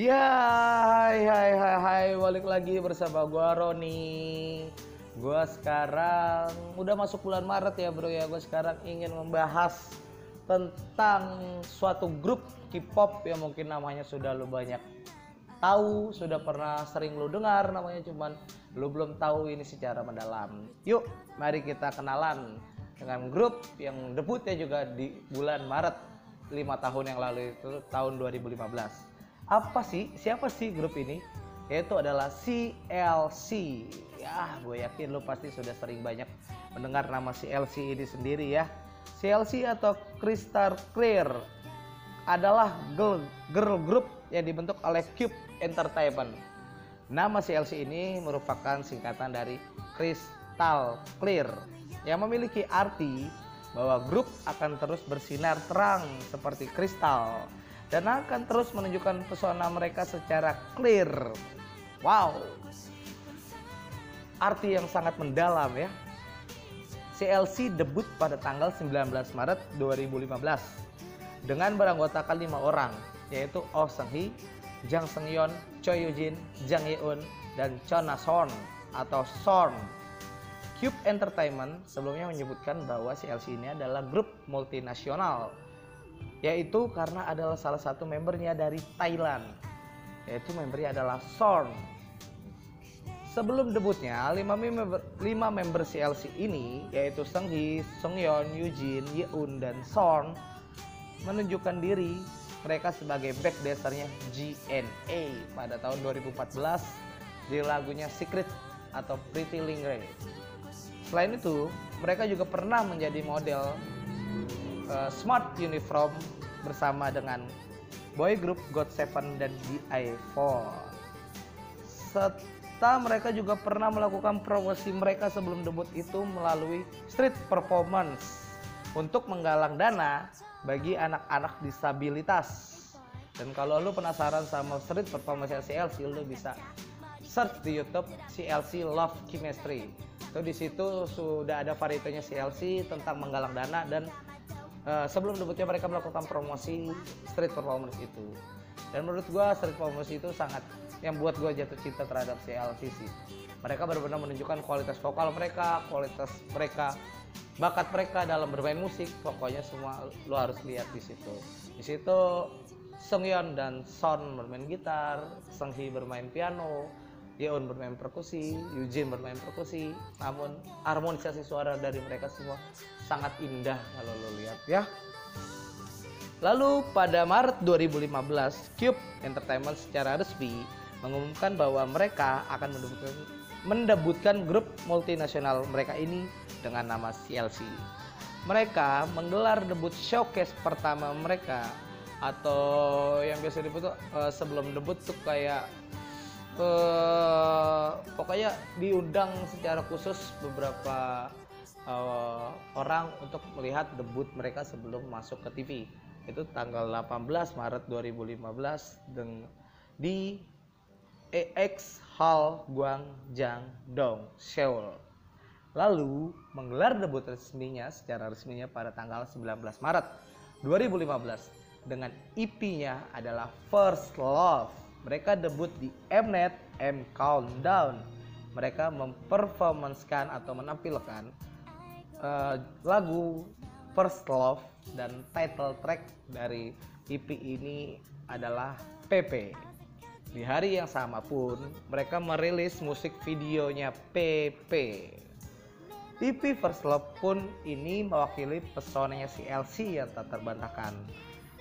Ya, hai hai hai hai, balik lagi bersama gua Roni. Gua sekarang udah masuk bulan Maret ya, Bro ya. Gua sekarang ingin membahas tentang suatu grup K-pop yang mungkin namanya sudah lu banyak tahu, sudah pernah sering lu dengar namanya cuman lu belum tahu ini secara mendalam. Yuk, mari kita kenalan dengan grup yang debutnya juga di bulan Maret lima tahun yang lalu itu tahun 2015 apa sih? Siapa sih grup ini? Yaitu adalah CLC ya gue yakin lo pasti sudah sering banyak mendengar nama CLC ini sendiri ya. CLC atau Crystal Clear adalah girl, girl group yang dibentuk oleh Cube Entertainment. Nama CLC ini merupakan singkatan dari Crystal Clear yang memiliki arti bahwa grup akan terus bersinar terang seperti kristal dan akan terus menunjukkan pesona mereka secara clear. Wow. Arti yang sangat mendalam ya. CLC debut pada tanggal 19 Maret 2015 dengan beranggotakan lima orang yaitu Oh Seung Hee, Jang Seung Yeon, Choi Yoo Jin, Jang Ye Eun, dan Chona Son atau Son. Cube Entertainment sebelumnya menyebutkan bahwa CLC ini adalah grup multinasional yaitu karena adalah salah satu membernya dari Thailand yaitu membernya adalah Sorn Sebelum debutnya, 5 member, 5 member CLC ini yaitu Sung Hee, Sung Yeon, Eugene, Yeun, dan Sorn menunjukkan diri mereka sebagai back dancernya GNA pada tahun 2014 di lagunya Secret atau Pretty Lingre. Selain itu, mereka juga pernah menjadi model uh, Smart Uniform bersama dengan boy group GOT7 dan DI4. Serta mereka juga pernah melakukan promosi mereka sebelum debut itu melalui street performance untuk menggalang dana bagi anak-anak disabilitas. Dan kalau lu penasaran sama street performance CLC, lu bisa search di YouTube CLC Love Chemistry. Itu di situ sudah ada varietenya CLC tentang menggalang dana dan uh, sebelum debutnya mereka melakukan promosi street performance itu. Dan menurut gue street performance itu sangat yang buat gue jatuh cinta terhadap CLC mereka benar-benar menunjukkan kualitas vokal mereka kualitas mereka bakat mereka dalam bermain musik. Pokoknya semua lo harus lihat di situ. Di situ Seungyeon dan Son bermain gitar, Seunghi bermain piano, Yeon bermain perkusi, Eugene bermain perkusi, namun harmonisasi suara dari mereka semua sangat indah kalau lo lihat ya. Lalu pada Maret 2015, Cube Entertainment secara resmi mengumumkan bahwa mereka akan mendebutkan, mendebutkan grup multinasional mereka ini dengan nama CLC. Mereka menggelar debut showcase pertama mereka atau yang biasa disebut uh, sebelum debut tuh kayak uh, pokoknya diundang secara khusus beberapa uh, orang untuk melihat debut mereka sebelum masuk ke TV itu tanggal 18 Maret 2015 dengan di EX Hall Gwangjang Dong Seoul. Lalu menggelar debut resminya secara resminya pada tanggal 19 Maret 2015 dengan EP-nya adalah First Love. Mereka debut di Mnet M Countdown. Mereka memperformanskan atau menampilkan uh, lagu First Love dan title track dari EP ini adalah PP. Di hari yang sama pun mereka merilis musik videonya PP. EP First Love pun ini mewakili pesonanya si LC yang tak terbantahkan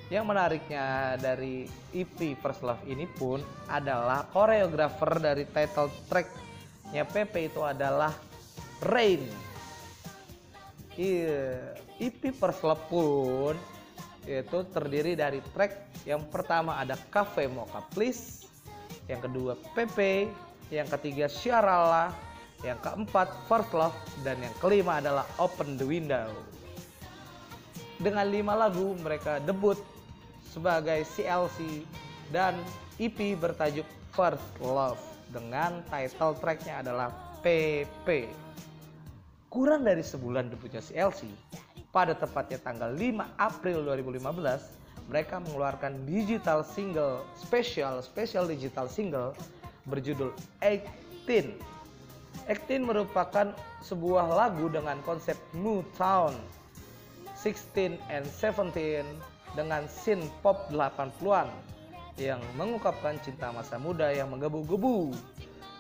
yang menariknya dari EP First Love ini pun adalah koreografer dari title tracknya PP itu adalah Rain. Iya, First Love pun itu terdiri dari track. Yang pertama ada Cafe Mocha Please, yang kedua PP, yang ketiga Syarala, yang keempat First Love, dan yang kelima adalah Open the Window. Dengan lima lagu mereka debut sebagai CLC dan EP bertajuk First Love. Dengan title tracknya adalah PP. Kurang dari sebulan debutnya CLC, pada tepatnya tanggal 5 April 2015, mereka mengeluarkan digital single special special digital single berjudul 18. 18 merupakan sebuah lagu dengan konsep New Town 16 and 17 dengan synth pop 80-an yang mengungkapkan cinta masa muda yang menggebu-gebu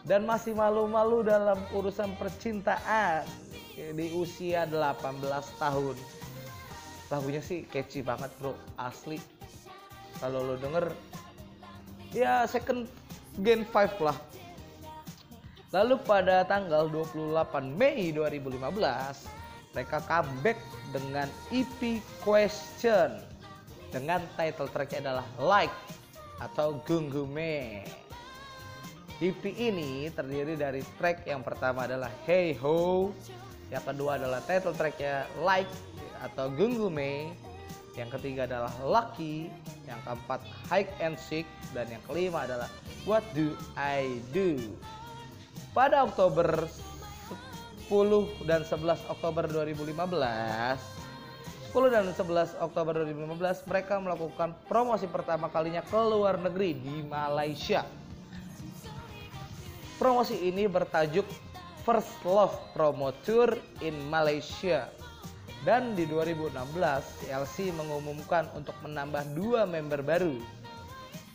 dan masih malu-malu dalam urusan percintaan di usia 18 tahun. Lagunya sih catchy banget bro, asli. Kalau lo denger, ya second gen 5 lah. Lalu pada tanggal 28 Mei 2015, mereka comeback dengan EP Question dengan title tracknya adalah Like atau Gunggume. EP ini terdiri dari track yang pertama adalah Hey Ho, yang kedua adalah title tracknya Like atau Gunggume, yang ketiga adalah Lucky, yang keempat Hike and Seek, dan yang kelima adalah What Do I Do. Pada Oktober 10 dan 11 Oktober 2015, 10 dan 11 Oktober 2015 mereka melakukan promosi pertama kalinya ke luar negeri di Malaysia. Promosi ini bertajuk First Love Promo Tour in Malaysia. Dan di 2016, CLC mengumumkan untuk menambah dua member baru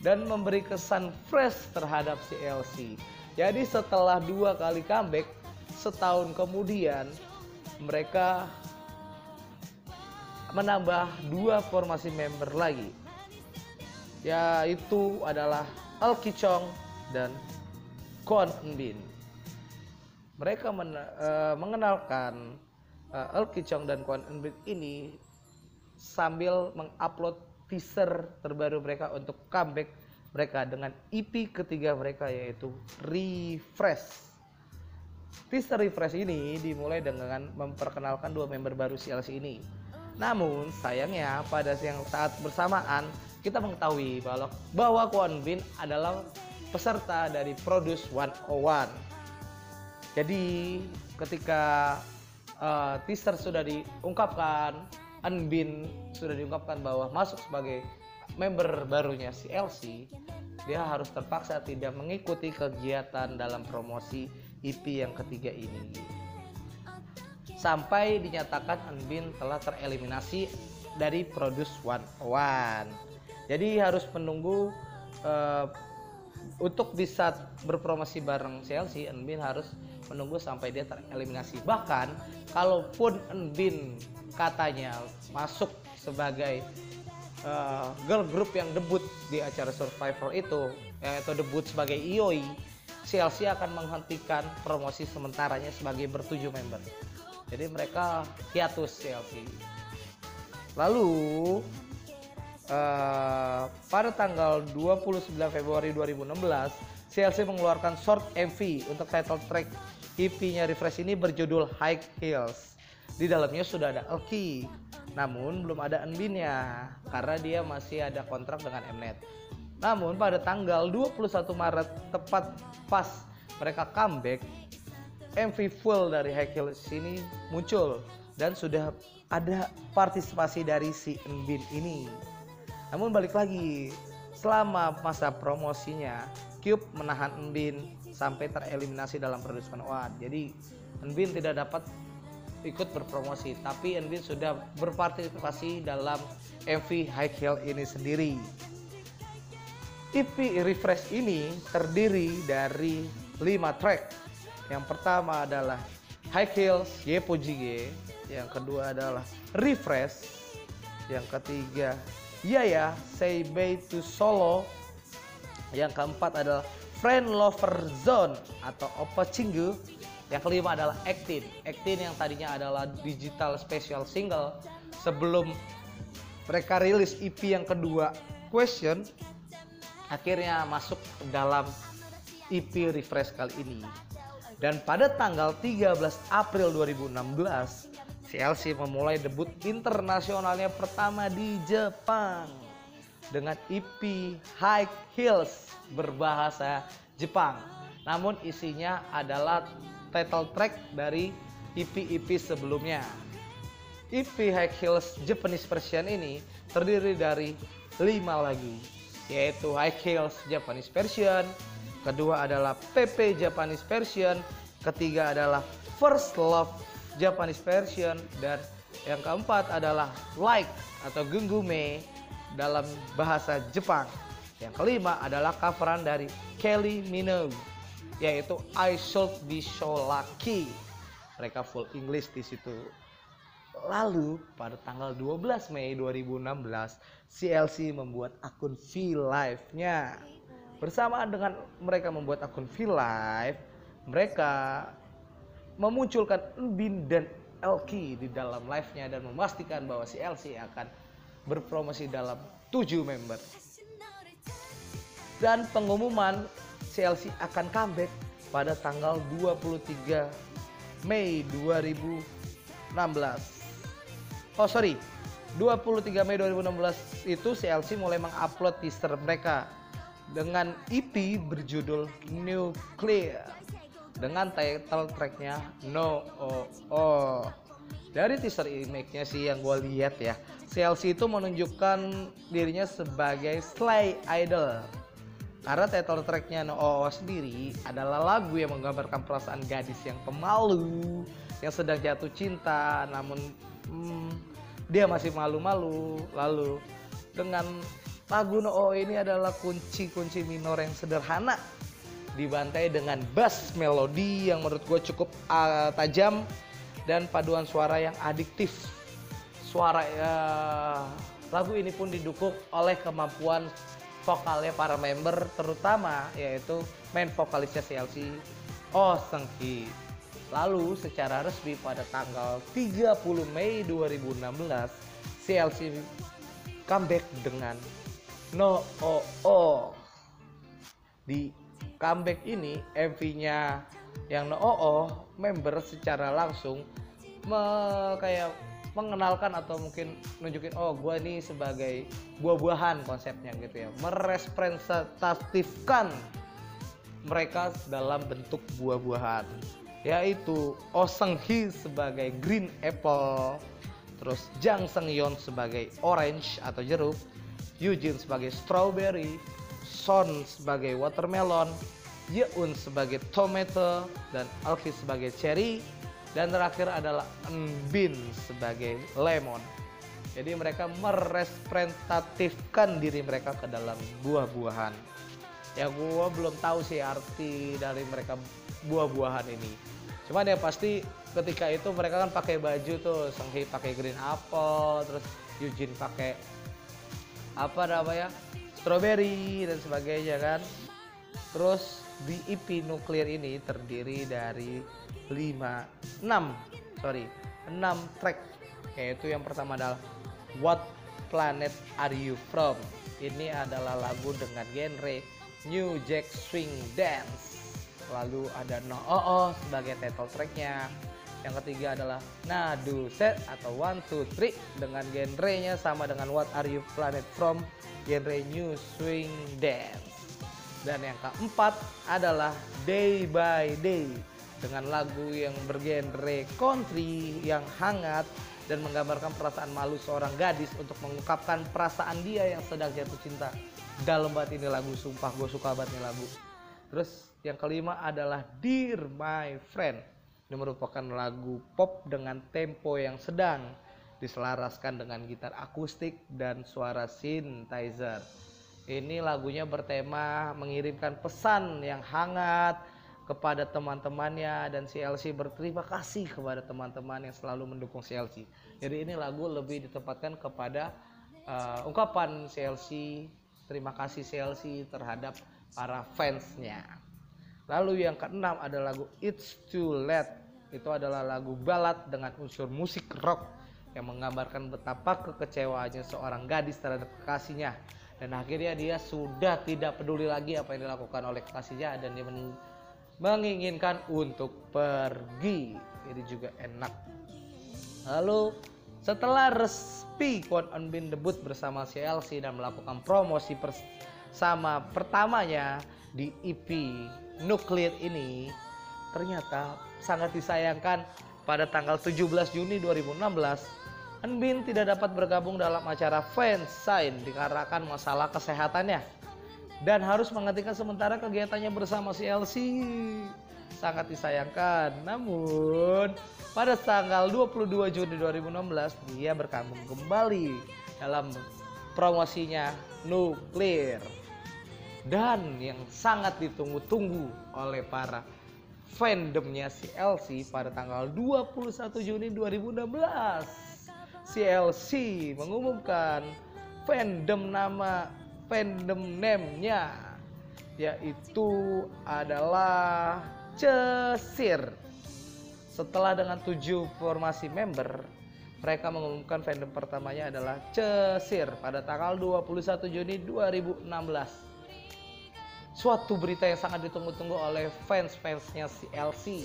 dan memberi kesan fresh terhadap CLC. Jadi setelah dua kali comeback, setahun kemudian mereka menambah dua formasi member lagi yaitu adalah Al Kichong dan Kwon Bin. Mereka men, uh, mengenalkan uh, Al Kichong dan Kwon Bin ini sambil mengupload teaser terbaru mereka untuk comeback mereka dengan EP ketiga mereka yaitu Refresh. Teaser Refresh ini dimulai dengan memperkenalkan dua member baru CLC ini. Namun sayangnya pada siang saat bersamaan kita mengetahui bahwa bahwa Kwon Bin adalah peserta dari Produce 101. Jadi ketika uh, teaser sudah diungkapkan, An Bin sudah diungkapkan bahwa masuk sebagai member barunya CLC, dia harus terpaksa tidak mengikuti kegiatan dalam promosi EP yang ketiga ini. Sampai dinyatakan An Bin telah tereliminasi dari Produce 101. Jadi harus menunggu uh, untuk bisa berpromosi bareng Chelsea, Enbin harus menunggu sampai dia tereliminasi. Bahkan kalaupun Enbin katanya masuk sebagai uh, girl group yang debut di acara Survivor itu, yaitu debut sebagai IOI, Chelsea akan menghentikan promosi sementaranya sebagai bertujuh member. Jadi mereka hiatus Chelsea. Lalu uh, pada tanggal 29 Februari 2016 CLC mengeluarkan short MV untuk title track EP-nya Refresh ini berjudul High Heels. Di dalamnya sudah ada Elki, namun belum ada Enbinnya karena dia masih ada kontrak dengan Mnet. Namun pada tanggal 21 Maret tepat pas mereka comeback, MV full dari High Heels ini muncul dan sudah ada partisipasi dari si Enbin ini. Namun balik lagi, selama masa promosinya, Cube menahan Enbin sampai tereliminasi dalam produksi One. Jadi Enbin tidak dapat ikut berpromosi, tapi Enbin sudah berpartisipasi dalam MV High Heel ini sendiri. EP Refresh ini terdiri dari 5 track. Yang pertama adalah High Heels Yepo Jige, yang kedua adalah Refresh, yang ketiga Iya ya, Say Bye to Solo. Yang keempat adalah Friend Lover Zone atau Oppa Cinggu. Yang kelima adalah Actin. Actin yang tadinya adalah digital special single sebelum mereka rilis EP yang kedua Question akhirnya masuk dalam EP refresh kali ini. Dan pada tanggal 13 April 2016 CLC memulai debut internasionalnya pertama di Jepang dengan EP High Heels berbahasa Jepang. Namun isinya adalah title track dari EP-EP sebelumnya. EP High Heels Japanese version ini terdiri dari lima lagu yaitu High Heels Japanese version, kedua adalah PP Japanese version, ketiga adalah First Love Japanese version dan yang keempat adalah Like atau Gungume dalam bahasa Jepang. Yang kelima adalah coveran dari Kelly Minogue yaitu I Should Be So Lucky. Mereka full English di situ. Lalu pada tanggal 12 Mei 2016 CLC membuat akun V-Live-nya. Bersamaan dengan mereka membuat akun V-Live, mereka memunculkan Bin dan Elki di dalam live-nya dan memastikan bahwa CLC akan berpromosi dalam 7 member. Dan pengumuman CLC akan comeback pada tanggal 23 Mei 2016. Oh sorry, 23 Mei 2016 itu CLC mulai mengupload teaser mereka dengan EP berjudul Nuclear dengan title tracknya No Oh Oh. Dari teaser image-nya sih yang gue lihat ya, CLC itu menunjukkan dirinya sebagai slay idol karena title tracknya No Oh sendiri adalah lagu yang menggambarkan perasaan gadis yang pemalu, yang sedang jatuh cinta, namun hmm, dia masih malu-malu. Lalu dengan lagu No Oh ini adalah kunci-kunci minor yang sederhana dibantai dengan bass melodi yang menurut gue cukup uh, tajam dan paduan suara yang adiktif. Suara uh, lagu ini pun didukung oleh kemampuan vokalnya para member terutama yaitu main vokalisnya CLC Oh Sengki. Lalu secara resmi pada tanggal 30 Mei 2016 CLC comeback dengan No Oh Oh. Di comeback ini MV-nya yang No Oh Oh member secara langsung me, kayak mengenalkan atau mungkin nunjukin oh gue ini sebagai buah-buahan konsepnya gitu ya. Merepresentatifkan mereka dalam bentuk buah-buahan yaitu Oh Seung Hee sebagai green apple terus Jang Seung Yeon sebagai orange atau jeruk Yujin sebagai strawberry Son sebagai watermelon Yeun sebagai tomato dan Alfi sebagai cherry dan terakhir adalah Bin sebagai lemon. Jadi mereka merepresentatifkan diri mereka ke dalam buah-buahan. Ya gue belum tahu sih arti dari mereka buah-buahan ini. Cuman ya pasti ketika itu mereka kan pakai baju tuh, Senghi pakai green apple, terus Eugene pakai apa namanya strawberry dan sebagainya kan. Terus di EP nuklir ini terdiri dari 5 6 sorry 6 track. Yaitu yang pertama adalah What Planet Are You From? Ini adalah lagu dengan genre New Jack Swing Dance. Lalu ada No Oh Oh sebagai title tracknya yang ketiga adalah Nadu Set atau One Two Three dengan genrenya sama dengan What Are You Planet From genre New Swing Dance dan yang keempat adalah Day by Day dengan lagu yang bergenre country yang hangat dan menggambarkan perasaan malu seorang gadis untuk mengungkapkan perasaan dia yang sedang jatuh cinta. Dalam banget ini lagu, sumpah gue suka banget nih lagu. Terus yang kelima adalah Dear My Friend. Ini merupakan lagu pop dengan tempo yang sedang diselaraskan dengan gitar akustik dan suara synthesizer. Ini lagunya bertema mengirimkan pesan yang hangat, kepada teman-temannya dan CLC berterima kasih kepada teman-teman yang selalu mendukung CLC. Jadi ini lagu lebih ditempatkan kepada uh, ungkapan CLC, terima kasih CLC terhadap para fansnya. Lalu yang keenam ada lagu It's Too Late. Itu adalah lagu balad dengan unsur musik rock yang menggambarkan betapa kekecewaannya seorang gadis terhadap kekasihnya dan akhirnya dia sudah tidak peduli lagi apa yang dilakukan oleh kekasihnya dan dia menginginkan untuk pergi. Ini juga enak. Lalu setelah resmi Kwon On Bin debut bersama CLC dan melakukan promosi bersama pertamanya di EP Nuklir ini, ternyata sangat disayangkan pada tanggal 17 Juni 2016 Enbin tidak dapat bergabung dalam acara fansign dikarenakan masalah kesehatannya dan harus menghentikan sementara kegiatannya bersama si LC. Sangat disayangkan. Namun, pada tanggal 22 Juni 2016 dia bergabung kembali dalam promosinya Nuklir. Dan yang sangat ditunggu-tunggu oleh para fandomnya si LC pada tanggal 21 Juni 2016 CLC mengumumkan fandom nama fandom name-nya yaitu adalah Cesir. Setelah dengan tujuh formasi member, mereka mengumumkan fandom pertamanya adalah Cesir pada tanggal 21 Juni 2016. Suatu berita yang sangat ditunggu-tunggu oleh fans-fansnya CLC.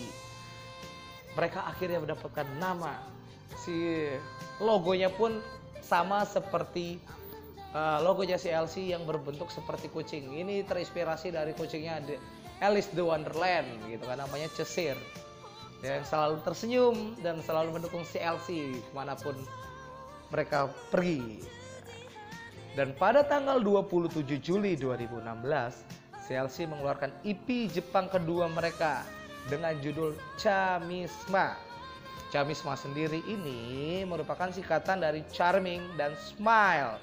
Mereka akhirnya mendapatkan nama si logonya pun sama seperti uh, logonya CLC yang berbentuk seperti kucing. Ini terinspirasi dari kucingnya The Alice the Wonderland gitu kan namanya Cesir. Yang selalu tersenyum dan selalu mendukung CLC ke mana pun mereka pergi. Dan pada tanggal 27 Juli 2016, CLC mengeluarkan EP Jepang kedua mereka dengan judul Chamisma Chamisma sendiri ini merupakan singkatan dari charming dan smile.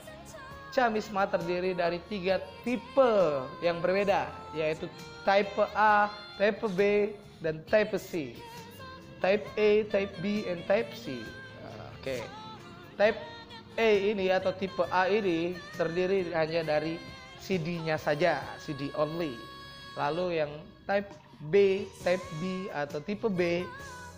Chamisma terdiri dari tiga tipe yang berbeda, yaitu type A, type B, dan type C. Type A, type B, and type C. Oke. Okay. Type A ini atau tipe A ini terdiri hanya dari CD-nya saja, CD only. Lalu yang type B, type B atau tipe B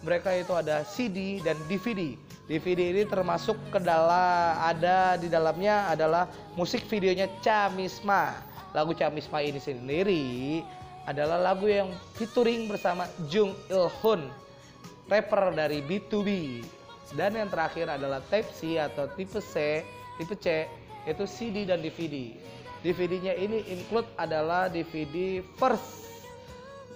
mereka itu ada CD dan DVD. DVD ini termasuk ke dalam ada di dalamnya adalah musik videonya Chamisma. Lagu Chamisma ini sendiri adalah lagu yang featuring bersama Jung Il Hun, rapper dari B2B. Dan yang terakhir adalah Type C atau tipe C, tipe C itu CD dan DVD. DVD-nya ini include adalah DVD first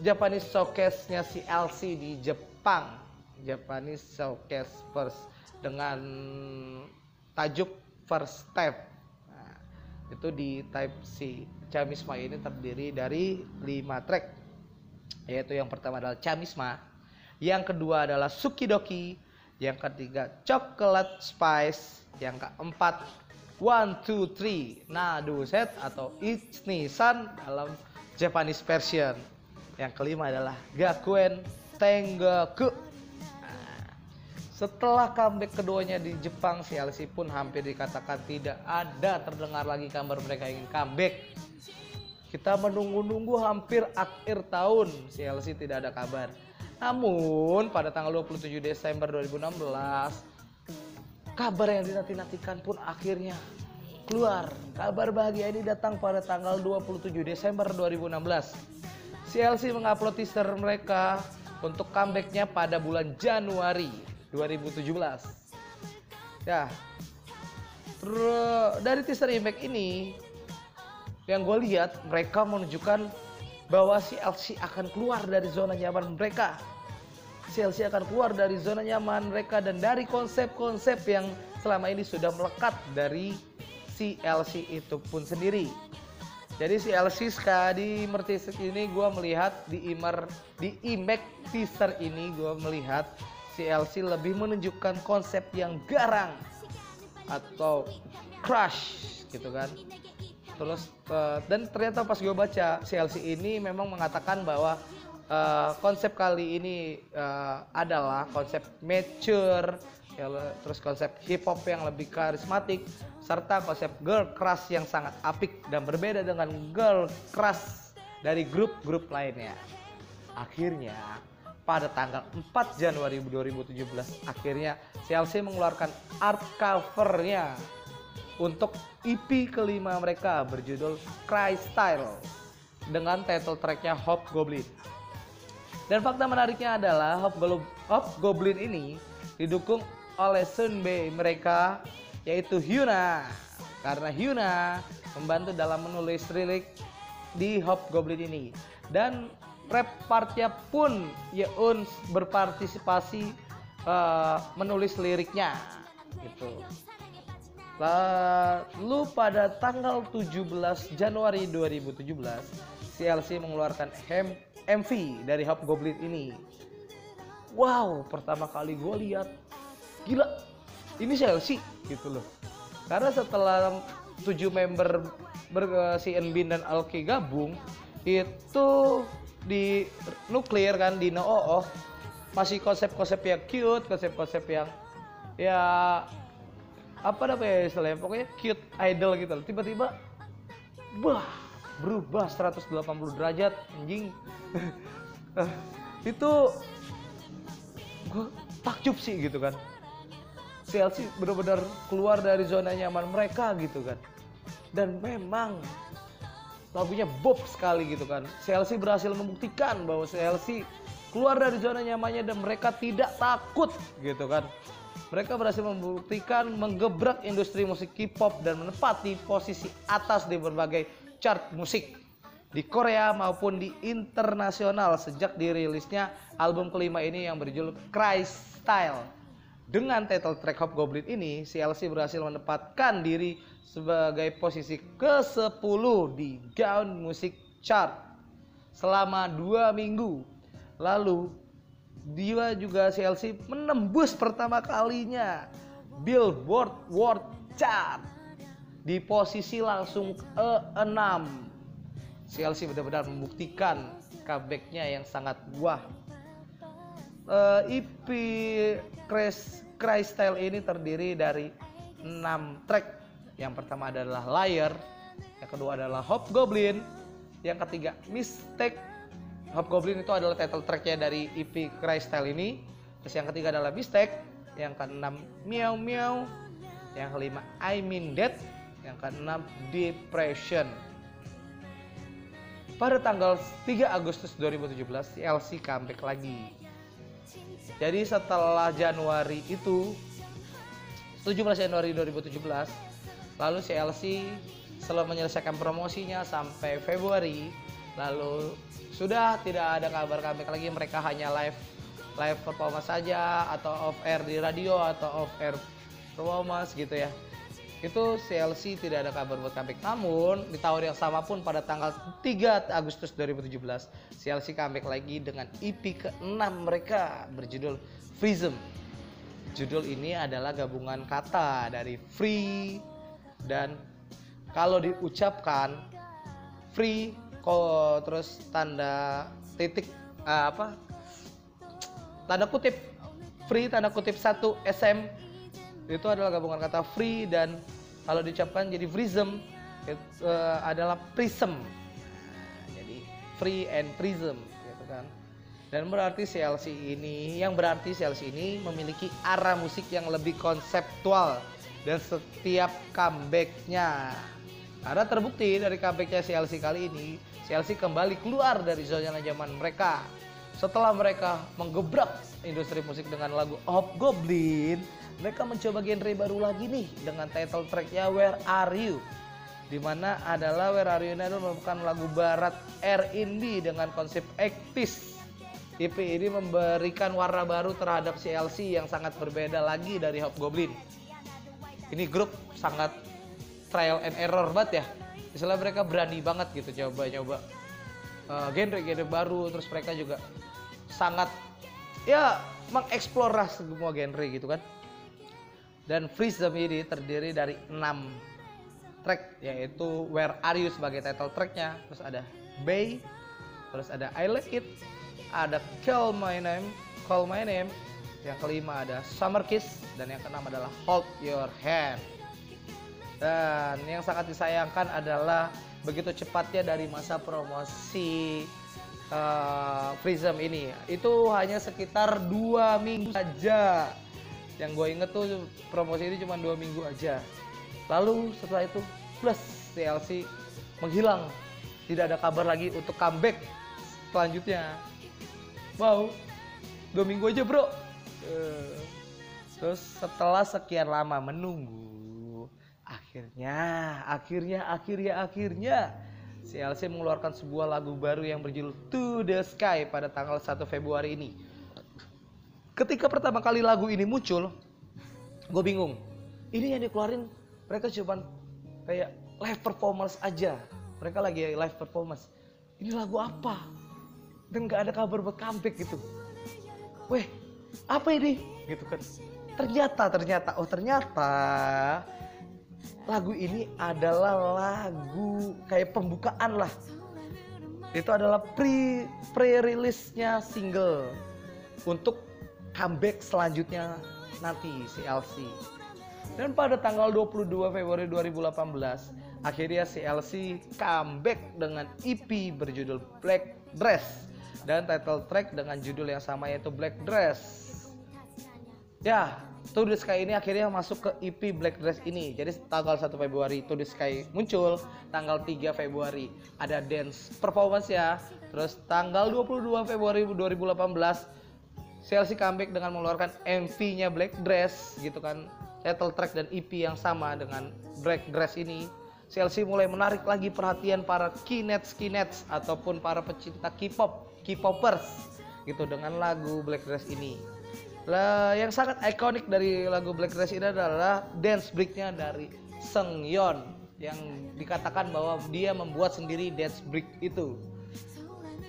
Japanese showcase-nya si LC di Jepang. Japanese Showcase First dengan tajuk First Step. Nah, itu di Type C. Chamisma ini terdiri dari 5 track yaitu yang pertama adalah Chamisma yang kedua adalah Sukidoki yang ketiga Chocolate Spice yang keempat One Two Three Nadu Set atau Ichni-san dalam Japanese version yang kelima adalah Gakuen Tengoku. Nah, setelah comeback keduanya di Jepang, CLC pun hampir dikatakan tidak ada terdengar lagi kabar mereka ingin comeback. Kita menunggu-nunggu hampir akhir tahun, CLC tidak ada kabar. Namun pada tanggal 27 Desember 2016, kabar yang dinanti-nantikan pun akhirnya keluar. Kabar bahagia ini datang pada tanggal 27 Desember 2016. CLC mengupload teaser mereka untuk comebacknya pada bulan Januari 2017. Ya, dari teaser impact ini yang gue lihat mereka menunjukkan bahwa si LC akan keluar dari zona nyaman mereka. LC akan keluar dari zona nyaman mereka dan dari konsep-konsep yang selama ini sudah melekat dari si LC itu pun sendiri. Jadi si LC di ini gue melihat di Imer di Imac teaser ini gue melihat si LC lebih menunjukkan konsep yang garang atau crush gitu kan. Terus uh, dan ternyata pas gue baca si LC ini memang mengatakan bahwa uh, konsep kali ini uh, adalah konsep mature ya, terus konsep hip hop yang lebih karismatik serta konsep girl crush yang sangat apik dan berbeda dengan girl crush dari grup-grup lainnya. Akhirnya pada tanggal 4 Januari 2017 akhirnya CLC mengeluarkan art covernya untuk EP kelima mereka berjudul Cry Style dengan title tracknya Hop Goblin. Dan fakta menariknya adalah Hop, Hop Goblin ini didukung oleh Sunbei mereka yaitu Hyuna. Karena Hyuna membantu dalam menulis lirik di Hobgoblin ini. Dan rap partnya pun Yeun berpartisipasi uh, menulis liriknya. Gitu. Lalu pada tanggal 17 Januari 2017 CLC mengeluarkan MV dari Hobgoblin ini. Wow pertama kali gue lihat. Gila ini CLC gitu loh. Karena setelah tujuh member ber, si Enbin dan Alki gabung itu di nuklir kan di No oh, masih konsep-konsep yang cute konsep-konsep yang ya apa namanya istilahnya? Pokoknya cute idol gitu loh. Tiba-tiba bah berubah 180 derajat anjing. Itu gue takjub sih gitu kan. Chelsea benar-benar keluar dari zona nyaman mereka gitu kan. Dan memang lagunya bob sekali gitu kan. Chelsea berhasil membuktikan bahwa Chelsea keluar dari zona nyamannya dan mereka tidak takut gitu kan. Mereka berhasil membuktikan menggebrak industri musik K-pop dan menempati posisi atas di berbagai chart musik di Korea maupun di internasional sejak dirilisnya album kelima ini yang berjudul Cry Style dengan title track Hobgoblin ini, CLC berhasil menempatkan diri sebagai posisi ke-10 di Gaon Music Chart selama dua minggu. Lalu, dia juga CLC menembus pertama kalinya Billboard World Chart di posisi langsung ke-6. CLC benar-benar membuktikan comebacknya yang sangat wah uh, EP Crash Cry Style ini terdiri dari 6 track. Yang pertama adalah Liar, yang kedua adalah Hobgoblin, yang ketiga Mistake. Hobgoblin itu adalah title tracknya dari EP Cry Style ini. Terus yang ketiga adalah Mistake, yang keenam Meow Meow, yang kelima I Mean Dead, yang keenam Depression. Pada tanggal 3 Agustus 2017, LC comeback lagi. Jadi setelah Januari itu 17 Januari 2017 lalu CLC selalu menyelesaikan promosinya sampai Februari. Lalu sudah tidak ada kabar comeback lagi mereka hanya live live performance saja atau off air di radio atau off air performance gitu ya itu CLC tidak ada kabar buat comeback. Namun di tahun yang sama pun pada tanggal 3 Agustus 2017 CLC comeback lagi dengan EP ke-6 mereka berjudul Freezem. Judul ini adalah gabungan kata dari free dan kalau diucapkan free kok terus tanda titik uh, apa tanda kutip free tanda kutip satu SM itu adalah gabungan kata free dan kalau diucapkan jadi prism itu uh, adalah prism. Nah, jadi free and prism gitu kan. Dan berarti CLC ini yang berarti CLC ini memiliki arah musik yang lebih konseptual dan setiap comebacknya. Karena terbukti dari comebacknya CLC kali ini CLC kembali keluar dari zona zaman mereka. Setelah mereka menggebrak industri musik dengan lagu Hobgoblin mereka mencoba genre baru lagi nih dengan title tracknya Where Are You di mana adalah Where Are You adalah merupakan lagu barat R&B dengan konsep 80 EP ini memberikan warna baru terhadap CLC yang sangat berbeda lagi dari Hobgoblin. Ini grup sangat trial and error banget ya. Misalnya mereka berani banget gitu coba-coba uh, genre-genre baru terus mereka juga sangat ya mengeksplorasi semua genre gitu kan dan Freeze ini terdiri dari 6 track yaitu Where Are You sebagai title tracknya terus ada Bay terus ada I Like It ada Call My Name Call My Name yang kelima ada Summer Kiss dan yang keenam adalah Hold Your Hand. Dan yang sangat disayangkan adalah begitu cepatnya dari masa promosi uh, Prism ini. Itu hanya sekitar dua minggu saja yang gue inget tuh promosi ini cuma dua minggu aja. Lalu setelah itu plus TLC menghilang. Tidak ada kabar lagi untuk comeback selanjutnya. Wow dua minggu aja bro. Uh, terus setelah sekian lama menunggu akhirnya akhirnya akhirnya akhirnya CLC mengeluarkan sebuah lagu baru yang berjudul To The Sky pada tanggal 1 Februari ini ketika pertama kali lagu ini muncul gue bingung. Ini yang dikeluarin mereka cuman kayak live performance aja. Mereka lagi live performance. Ini lagu apa? Dan gak ada kabar buat gitu. Weh apa ini? Gitu kan. Ternyata ternyata oh ternyata lagu ini adalah lagu kayak pembukaan lah. Itu adalah pre pre release-nya single untuk comeback selanjutnya nanti CLC. Dan pada tanggal 22 Februari 2018, akhirnya CLC comeback dengan EP berjudul Black Dress dan title track dengan judul yang sama yaitu Black Dress. Ya, To The Sky ini akhirnya masuk ke EP Black Dress ini. Jadi tanggal 1 Februari To The Sky muncul, tanggal 3 Februari ada dance performance ya. Terus tanggal 22 Februari 2018 CLC comeback dengan mengeluarkan MV-nya Black Dress gitu kan. Title track dan EP yang sama dengan Black Dress ini. CLC mulai menarik lagi perhatian para kinets kinets ataupun para pecinta K-pop, K-popers gitu dengan lagu Black Dress ini. Lah, yang sangat ikonik dari lagu Black Dress ini adalah dance breaknya dari Seng Yeon yang dikatakan bahwa dia membuat sendiri dance break itu.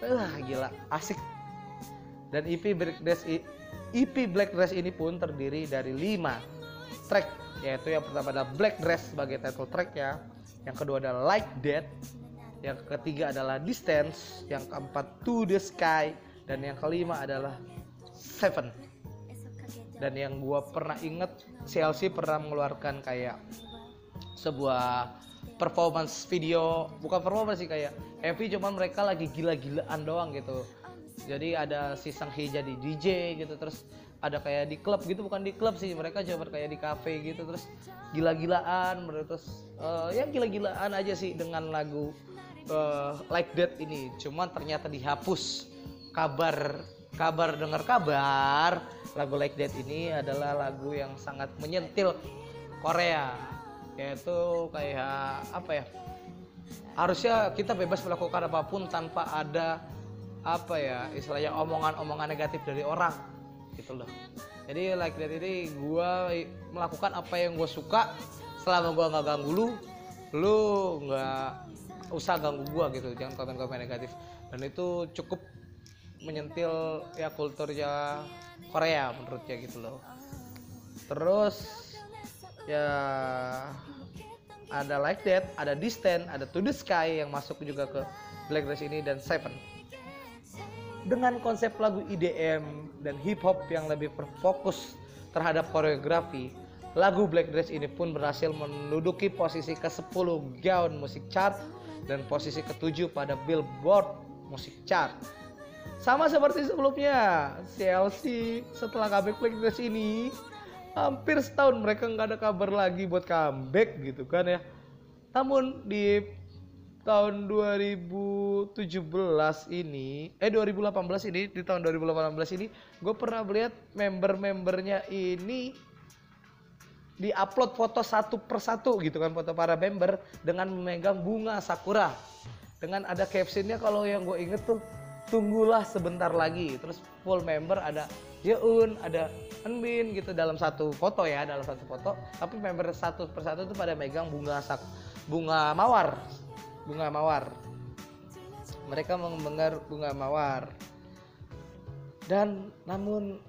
Wah, gila, asik. Dan EP Black Dress EP Black Dress ini pun terdiri dari 5 track yaitu yang pertama adalah Black Dress sebagai title track ya, yang kedua adalah Like That, yang ketiga adalah Distance, yang keempat To the Sky, dan yang kelima adalah Seven. Dan yang gue pernah inget CLC pernah mengeluarkan kayak sebuah performance video bukan performance sih kayak MV cuman mereka lagi gila-gilaan doang gitu jadi ada si Sang jadi DJ gitu terus ada kayak di klub gitu bukan di klub sih mereka coba kayak di cafe gitu terus gila-gilaan terus uh, ya gila-gilaan aja sih dengan lagu uh, Like That ini. Cuman ternyata dihapus. Kabar kabar dengar kabar lagu Like That ini adalah lagu yang sangat menyentil Korea. Yaitu kayak apa ya harusnya kita bebas melakukan apa pun tanpa ada apa ya istilahnya omongan-omongan negatif dari orang gitu loh. Jadi like that ini gue melakukan apa yang gue suka selama gue nggak ganggu lu lu nggak usah ganggu gue gitu. Jangan komen-komen negatif. Dan itu cukup menyentil ya kulturnya Korea menurutnya gitu loh. Terus ya ada Like That, ada Distant, ada To The Sky yang masuk juga ke Black Dress ini dan Seven. Dengan konsep lagu IDM dan hip hop yang lebih berfokus terhadap koreografi, lagu Black Dress ini pun berhasil menduduki posisi ke-10 gaun musik chart dan posisi ke-7 pada Billboard Music Chart sama seperti sebelumnya, CLC setelah comeback Black Dress ini hampir setahun mereka nggak ada kabar lagi buat comeback gitu kan ya. Namun di tahun 2017 ini, eh 2018 ini, di tahun 2018 ini, gue pernah melihat member-membernya ini di upload foto satu persatu gitu kan foto para member dengan memegang bunga sakura. Dengan ada captionnya kalau yang gue inget tuh tunggulah sebentar lagi. Terus full member ada Yeun ada Enbin gitu dalam satu foto ya dalam satu foto. Tapi member satu persatu itu pada megang bunga sak bunga mawar bunga mawar mereka mendengar bunga mawar dan namun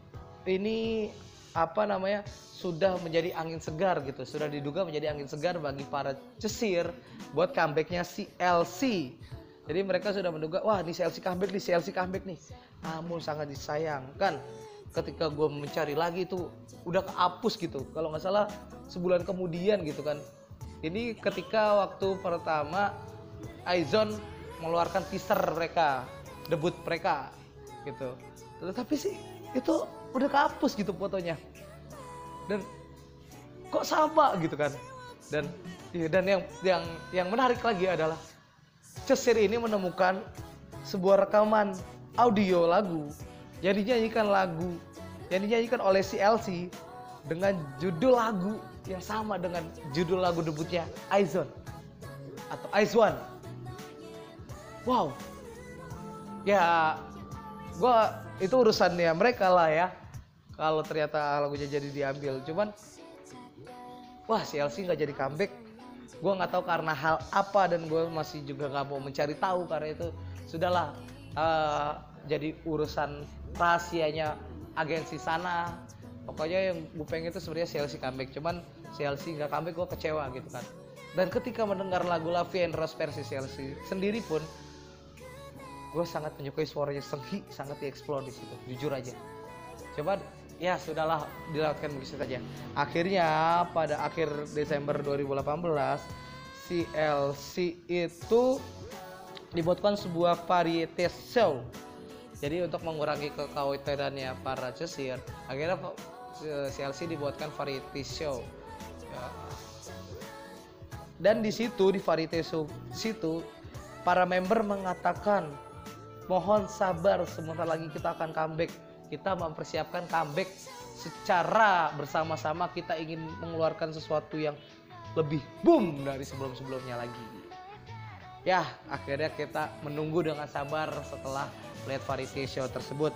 ini apa namanya sudah menjadi angin segar gitu sudah diduga menjadi angin segar bagi para cesir buat comebacknya CLC jadi mereka sudah menduga, wah ini CLC comeback nih, CLC comeback nih. Namun sangat disayangkan ketika gue mencari lagi itu udah kehapus gitu. Kalau nggak salah sebulan kemudian gitu kan. Ini ketika waktu pertama Aizon mengeluarkan teaser mereka, debut mereka gitu. Tetapi sih itu udah kehapus gitu fotonya. Dan kok sama gitu kan. Dan iya, dan yang yang yang menarik lagi adalah Cesir ini menemukan sebuah rekaman audio lagu yang dinyanyikan lagu yang dinyanyikan oleh CLC dengan judul lagu yang sama dengan judul lagu debutnya Aizon atau Aizwan. Wow. Ya, gua itu urusannya mereka lah ya. Kalau ternyata lagunya jadi diambil, cuman wah CLC nggak jadi comeback gue nggak tahu karena hal apa dan gue masih juga nggak mau mencari tahu karena itu sudahlah uh, jadi urusan rahasianya agensi sana pokoknya yang gue pengen itu sebenarnya CLC comeback cuman CLC nggak comeback gue kecewa gitu kan dan ketika mendengar lagu La Vie en Rose versi CLC sendiri pun gue sangat menyukai suaranya Senghi sangat dieksplor di situ jujur aja. Coba ya sudahlah dilakukan begitu saja. Akhirnya pada akhir Desember 2018 CLC itu dibuatkan sebuah varietas show jadi untuk mengurangi kekhawatirannya para cesir akhirnya CLC dibuatkan variety show ya. dan di situ di variety show situ para member mengatakan mohon sabar sebentar lagi kita akan comeback. Kita mempersiapkan comeback secara bersama-sama. Kita ingin mengeluarkan sesuatu yang lebih boom dari sebelum-sebelumnya lagi. Ya akhirnya kita menunggu dengan sabar setelah lihat variety show tersebut.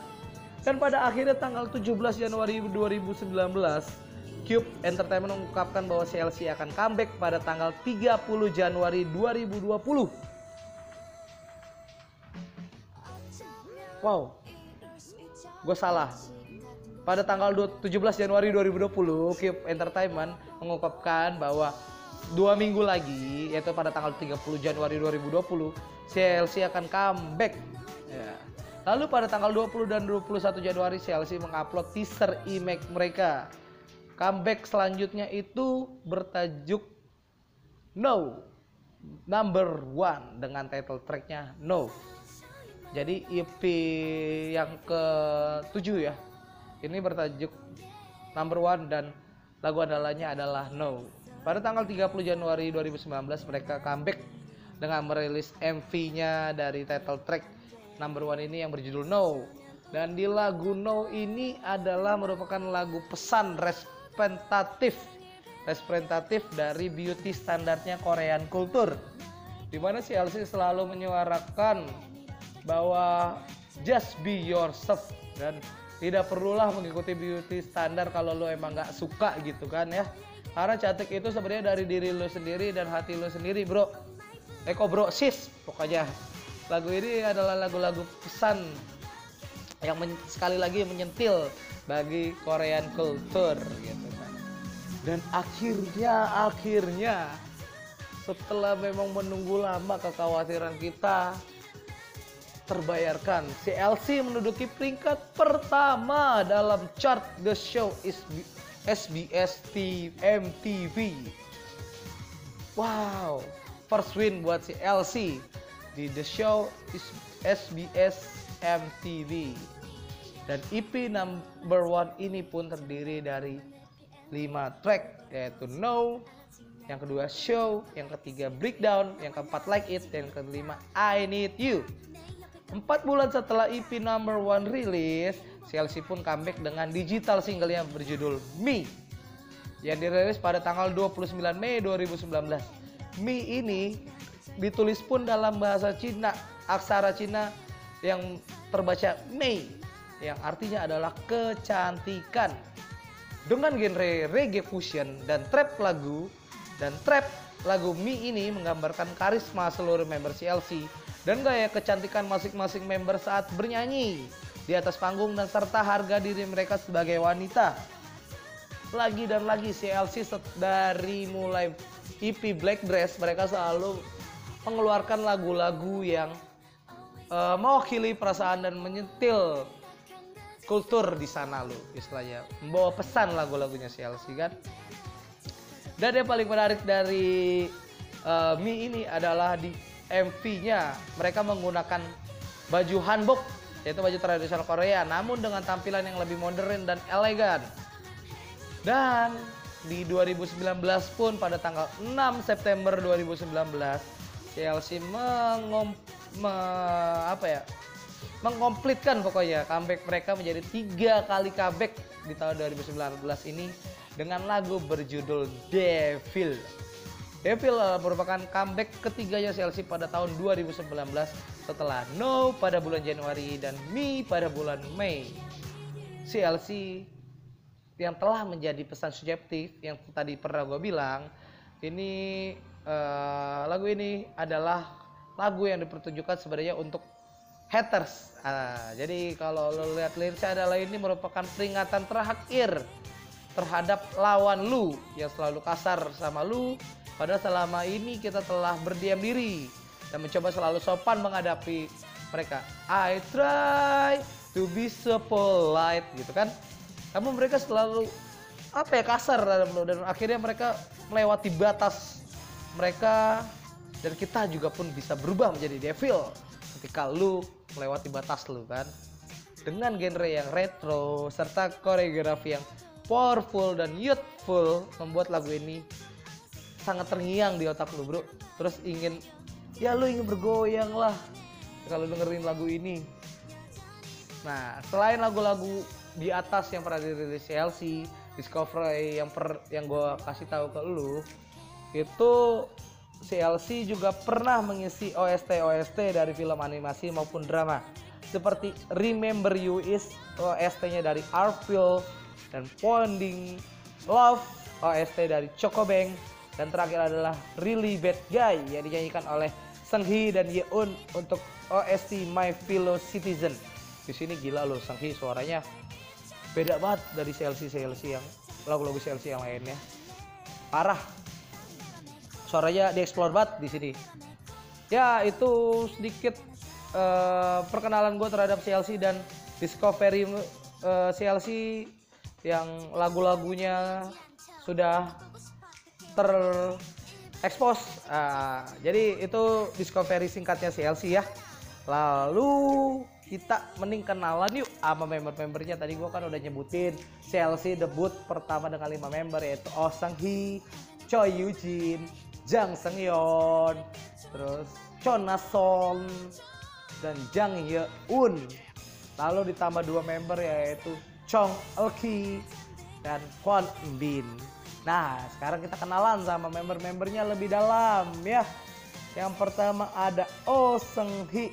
Dan pada akhirnya tanggal 17 Januari 2019 Cube Entertainment mengungkapkan bahwa CLC akan comeback pada tanggal 30 Januari 2020 wow. Gue salah. Pada tanggal 17 Januari 2020 Keep Entertainment mengungkapkan bahwa dua minggu lagi yaitu pada tanggal 30 Januari 2020 CLC akan comeback. Ya. lalu pada tanggal 20 dan 21 Januari CLC mengupload teaser image mereka. Comeback selanjutnya itu bertajuk No. Number One dengan title tracknya No jadi EP yang ke-7 ya. Ini bertajuk Number One dan lagu andalanya adalah No. Pada tanggal 30 Januari 2019 mereka comeback dengan merilis MV-nya dari title track Number One ini yang berjudul No. Dan di lagu No ini adalah merupakan lagu pesan representatif representatif dari beauty standarnya Korean culture. Di mana si LC selalu menyuarakan bahwa just be yourself. Dan tidak perlulah mengikuti beauty standar kalau lo emang nggak suka gitu kan ya. Karena cantik itu sebenarnya dari diri lo sendiri dan hati lo sendiri bro. Eko bro? Sis pokoknya. Lagu ini adalah lagu-lagu pesan yang sekali lagi menyentil bagi Korean culture gitu kan. Dan akhirnya akhirnya setelah memang menunggu lama kekhawatiran kita terbayarkan. CLC menduduki peringkat pertama dalam chart The Show is SBS MTV. Wow, first win buat CLC di The Show is SBS MTV. Dan EP number one ini pun terdiri dari 5 track yaitu No, yang kedua Show, yang ketiga Breakdown, yang keempat Like It, dan yang kelima I Need You. Empat bulan setelah EP number one rilis, CLC pun comeback dengan digital single yang berjudul Me yang dirilis pada tanggal 29 Mei 2019. Me ini ditulis pun dalam bahasa Cina, aksara Cina yang terbaca Mei yang artinya adalah kecantikan. Dengan genre reggae fusion dan trap lagu dan trap lagu Me ini menggambarkan karisma seluruh member CLC dan gaya kecantikan masing-masing member saat bernyanyi. Di atas panggung dan serta harga diri mereka sebagai wanita. Lagi dan lagi CLC dari mulai EP Black Dress mereka selalu mengeluarkan lagu-lagu yang uh, mewakili perasaan dan menyentil kultur di sana lo istilahnya membawa pesan lagu-lagunya CLC kan? Dan yang paling menarik dari uh, Mi ini adalah di MV-nya mereka menggunakan baju hanbok yaitu baju tradisional Korea namun dengan tampilan yang lebih modern dan elegan. Dan di 2019 pun pada tanggal 6 September 2019 CLC mengom, me, apa ya mengkomplitkan pokoknya comeback mereka menjadi tiga kali comeback di tahun 2019 ini dengan lagu berjudul Devil. Devil merupakan comeback ketiganya Chelsea pada tahun 2019 setelah No pada bulan Januari dan Me pada bulan Mei. CLC yang telah menjadi pesan subjektif yang tadi pernah gue bilang ini uh, lagu ini adalah lagu yang dipertunjukkan sebenarnya untuk haters uh, jadi kalau lo lihat liriknya adalah ini merupakan peringatan terakhir terhadap lawan lu yang selalu kasar sama lu padahal selama ini kita telah berdiam diri dan mencoba selalu sopan menghadapi mereka. I try to be so polite gitu kan? Namun mereka selalu apa ya kasar dan akhirnya mereka melewati batas mereka dan kita juga pun bisa berubah menjadi devil ketika lu melewati batas lu kan? Dengan genre yang retro serta koreografi yang powerful dan youthful membuat lagu ini sangat terngiang di otak lu bro. Terus ingin ya lu ingin bergoyang lah kalau dengerin lagu ini. Nah selain lagu-lagu di atas yang pernah dirilis CLC Discovery yang per yang gue kasih tahu ke lu itu CLC juga pernah mengisi OST OST dari film animasi maupun drama. Seperti Remember You is OST-nya dari Artful dan Pounding Love OST dari Chocobang dan terakhir adalah Really Bad Guy yang dinyanyikan oleh Senghi dan Yeun untuk OST My Fellow Citizen. Di sini gila loh Senghi suaranya beda banget dari CLC CLC yang lagu-lagu CLC yang lainnya. Parah. Suaranya dieksplor banget di sini. Ya itu sedikit uh, perkenalan gue terhadap CLC dan discovery uh, eh, CLC yang lagu-lagunya sudah terekspos uh, jadi itu discovery singkatnya CLC ya lalu kita mending kenalan yuk sama member-membernya tadi gua kan udah nyebutin CLC debut pertama dengan lima member yaitu Oh Sang Hee, Choi Yujin, Jang Seungyeon, terus Chon Nason dan Jang Yeun. Lalu ditambah dua member yaitu Chong Elki dan Kwon Bin. Nah, sekarang kita kenalan sama member-membernya lebih dalam ya. Yang pertama ada Oh Seung Hee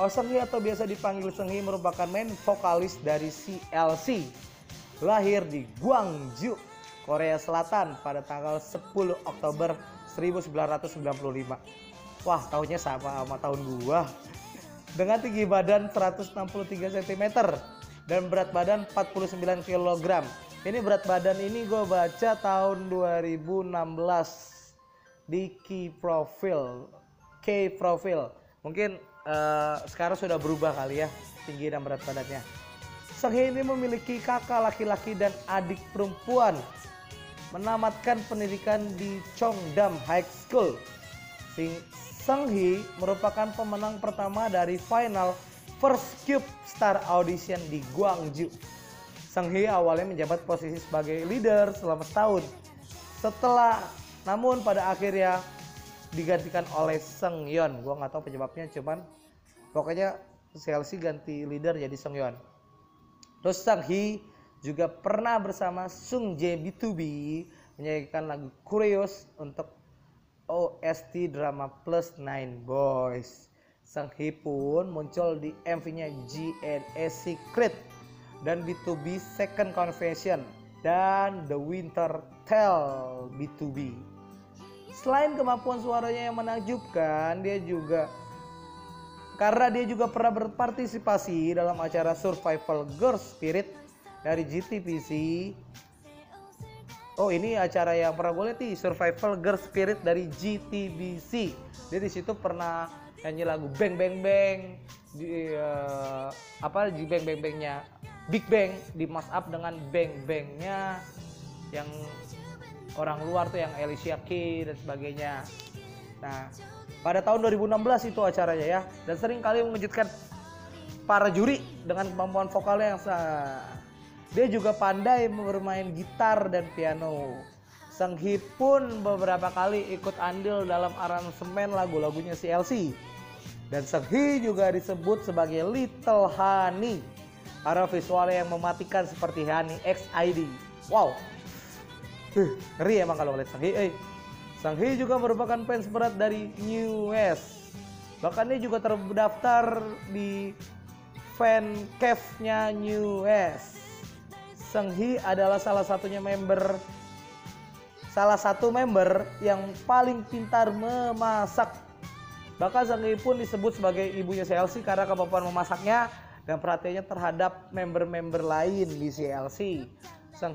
Oh, atau biasa dipanggil Senghi merupakan main vokalis dari CLC. Lahir di Gwangju, Korea Selatan pada tanggal 10 Oktober 1995. Wah, tahunnya sama sama tahun gua. Dengan tinggi badan 163 cm dan berat badan 49 kg. Ini berat badan ini gue baca tahun 2016 di Key Profile. K Profile. Mungkin uh, sekarang sudah berubah kali ya tinggi dan berat badannya. Senghe ini memiliki kakak laki-laki dan adik perempuan. Menamatkan pendidikan di Chongdam High School. Senghi merupakan pemenang pertama dari final First Cube Star Audition di Gwangju. Senghi awalnya menjabat posisi sebagai leader selama setahun. Setelah namun pada akhirnya digantikan oleh Seng Yeon. Gua nggak tahu penyebabnya, cuman pokoknya Chelsea ganti leader jadi Seng Yeon. Terus Sang Hee juga pernah bersama Sung Jae B2B menyanyikan lagu Curious untuk OST drama Plus Nine Boys. Sang Hee pun muncul di MV-nya GNA Secret dan B2B Second Confession dan The Winter Tale B2B. Selain kemampuan suaranya yang menakjubkan, dia juga karena dia juga pernah berpartisipasi dalam acara Survival Girl Spirit dari GTPC. Oh ini acara yang pernah gue lihat nih Survival Girl Spirit dari GTBC. Dia di situ pernah nyanyi lagu Bang Bang Bang di uh, apa di Bang Bang Bangnya Big Bang di mas up dengan Bang Bangnya yang orang luar tuh yang Alicia Keys dan sebagainya. Nah, pada tahun 2016 itu acaranya ya dan sering kali mengejutkan para juri dengan kemampuan vokalnya yang sah. Dia juga pandai bermain gitar dan piano. Sang Hee pun beberapa kali ikut andil dalam aransemen lagu-lagunya CLC. Dan Hee juga disebut sebagai Little Honey karena visualnya yang mematikan seperti Honey X ID. Wow, Huh, ngeri emang kalau ngeliat Sanghi. Eh, juga merupakan fans berat dari New West. Bahkan dia juga terdaftar di fan cave-nya New West. Hee adalah salah satunya member salah satu member yang paling pintar memasak. Bahkan Hee pun disebut sebagai ibunya CLC karena kemampuan memasaknya dan perhatiannya terhadap member-member lain di CLC.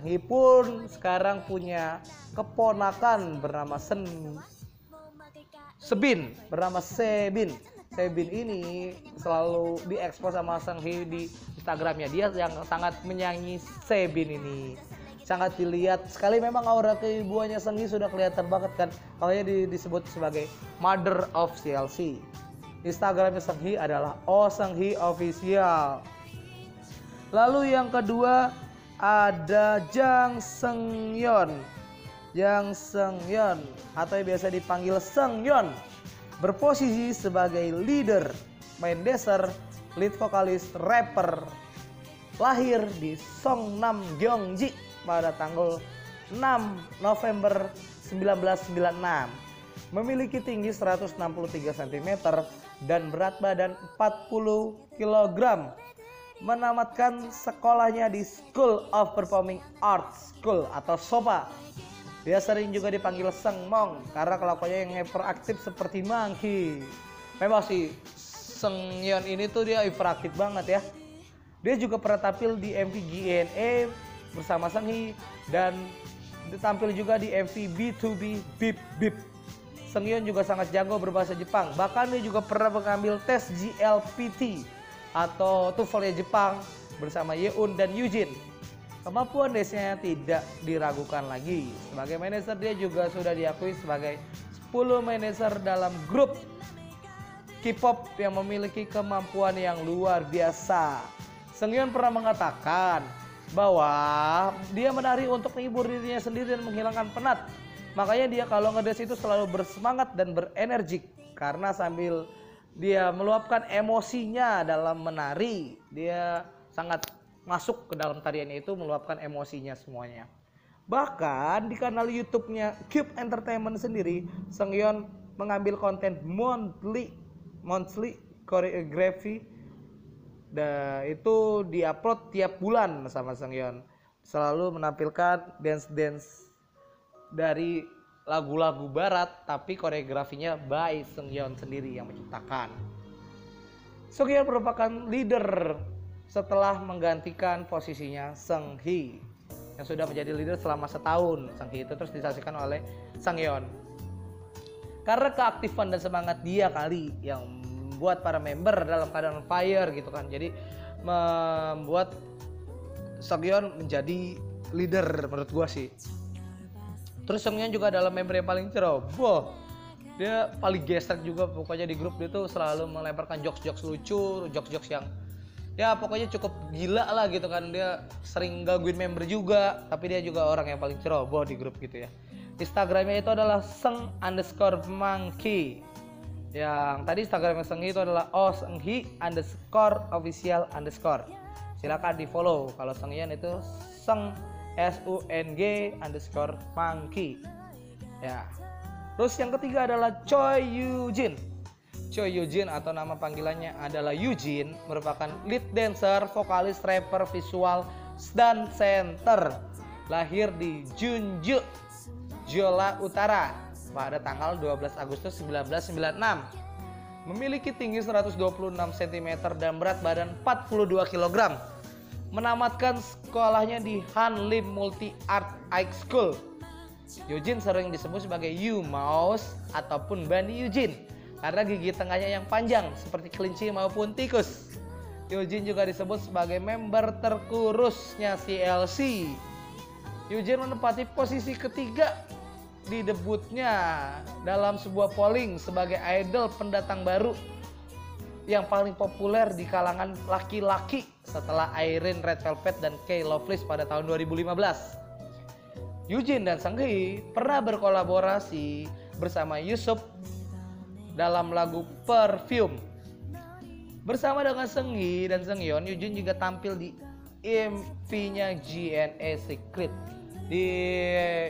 Hee pun sekarang punya keponakan bernama Sen Sebin, bernama Sebin. Sebin ini selalu diekspos sama Hee di Instagramnya dia yang sangat menyanyi Sebin ini sangat dilihat. Sekali memang aura keibuannya Senghi sudah kelihatan banget kan. Makanya di, disebut sebagai mother of CLC Instagramnya Senghi adalah Oh Senghi Official. Lalu yang kedua ada Jang Sengyeon Jang Sengyeon atau yang biasa dipanggil Sengyeon berposisi sebagai leader main desert lead vokalis rapper lahir di Songnam Gyeonggi pada tanggal 6 November 1996. Memiliki tinggi 163 cm dan berat badan 40 kg. Menamatkan sekolahnya di School of Performing Arts School atau SOPA. Dia sering juga dipanggil Seng Mong karena kelakuannya yang hyperaktif seperti monkey. Memang sih Seng Yeon ini tuh dia hiperaktif banget ya. Dia juga pernah tampil di MV GNA bersama Senghi dan tampil juga di MV B2B Bip Bip. Senghyun juga sangat jago berbahasa Jepang. Bahkan dia juga pernah mengambil tes GLPT atau TOEFL Jepang bersama Yeun dan Yujin. Kemampuan desnya tidak diragukan lagi. Sebagai manajer dia juga sudah diakui sebagai 10 manajer dalam grup K-pop yang memiliki kemampuan yang luar biasa. Seungyeon pernah mengatakan bahwa dia menari untuk menghibur dirinya sendiri dan menghilangkan penat. Makanya dia kalau ngedes itu selalu bersemangat dan berenergi karena sambil dia meluapkan emosinya dalam menari, dia sangat masuk ke dalam tariannya itu meluapkan emosinya semuanya. Bahkan di kanal YouTube-nya Cube Entertainment sendiri, Seungyeon mengambil konten monthly monthly choreography dan itu diupload tiap bulan sama Seungyeon selalu menampilkan dance dance dari lagu-lagu barat tapi koreografinya by Seungyeon sendiri yang menciptakan. Seungyeon merupakan leader setelah menggantikan posisinya Seunghi yang sudah menjadi leader selama setahun. Seunghi itu terus disaksikan oleh Seungyeon karena keaktifan dan semangat dia kali yang membuat para member dalam keadaan fire gitu kan. Jadi membuat Sogyeon menjadi leader menurut gua sih. Terus Songyeon juga adalah member yang paling ceroboh dia paling gesek juga pokoknya di grup. Dia tuh selalu melemparkan jokes-jokes lucu jokes-jokes yang ya pokoknya cukup gila lah gitu kan. Dia sering gangguin member juga tapi dia juga orang yang paling ceroboh di grup gitu ya. Instagramnya itu adalah seng underscore monkey. Yang tadi Instagram Senghi itu adalah oh senghi underscore official underscore. Silakan di follow. Kalau Senghian itu seng s u n g underscore monkey. Ya. Terus yang ketiga adalah Choi Yujin. Choi Yujin atau nama panggilannya adalah Yujin merupakan lead dancer, vokalis, rapper, visual, dan center. Lahir di Junju, Jola Utara pada tanggal 12 Agustus 1996. Memiliki tinggi 126 cm dan berat badan 42 kg. Menamatkan sekolahnya di Han Lim Multi Art High School. Eugene sering disebut sebagai Yu Mouse ataupun Bani Eugene karena gigi tengahnya yang panjang seperti kelinci maupun tikus. Eugene juga disebut sebagai member terkurusnya CLC. Eugene menempati posisi ketiga di debutnya dalam sebuah polling sebagai idol pendatang baru yang paling populer di kalangan laki-laki setelah Irene Red Velvet dan Kay Loveless pada tahun 2015. Eugene dan Sanghi pernah berkolaborasi bersama Yusuf dalam lagu Perfume. Bersama dengan Senghi dan Sengyeon, Eugene juga tampil di MV-nya GNA Secret di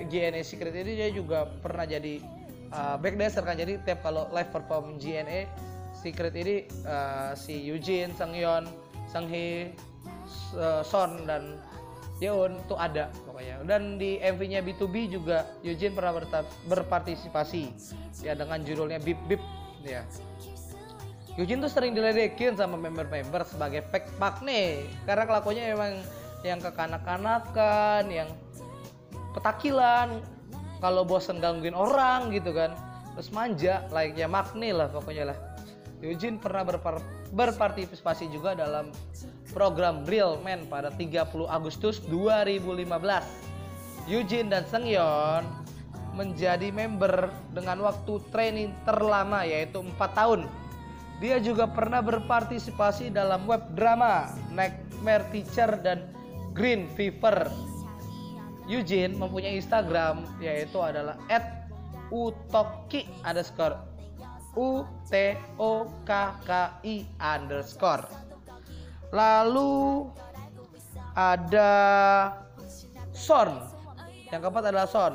GNA Secret ini dia juga pernah jadi uh, backdancer kan. Jadi tiap kalau live perform GNA Secret ini uh, si Eugene, Sang Hee, uh, Son dan Yeon tuh ada pokoknya. Dan di MV-nya B2B juga Eugene pernah berpartisipasi. Ya dengan judulnya Bip Bip ya. Eugene tuh sering diledekin sama member-member sebagai fake pak nih. Karena kelakuannya emang yang kekanak-kanakan yang petakilan kalau bosen gangguin orang gitu kan. Terus manja layaknya Magni lah pokoknya lah. Eugene pernah berpar berpartisipasi juga dalam program Real Man pada 30 Agustus 2015 Eugene dan Seungyeon menjadi member dengan waktu training terlama yaitu 4 tahun. Dia juga pernah berpartisipasi dalam web drama Nightmare Teacher dan Green Fever. Eugene mempunyai Instagram yaitu adalah @utoki underscore u t o k k i underscore. Lalu ada Son. Yang keempat adalah Son.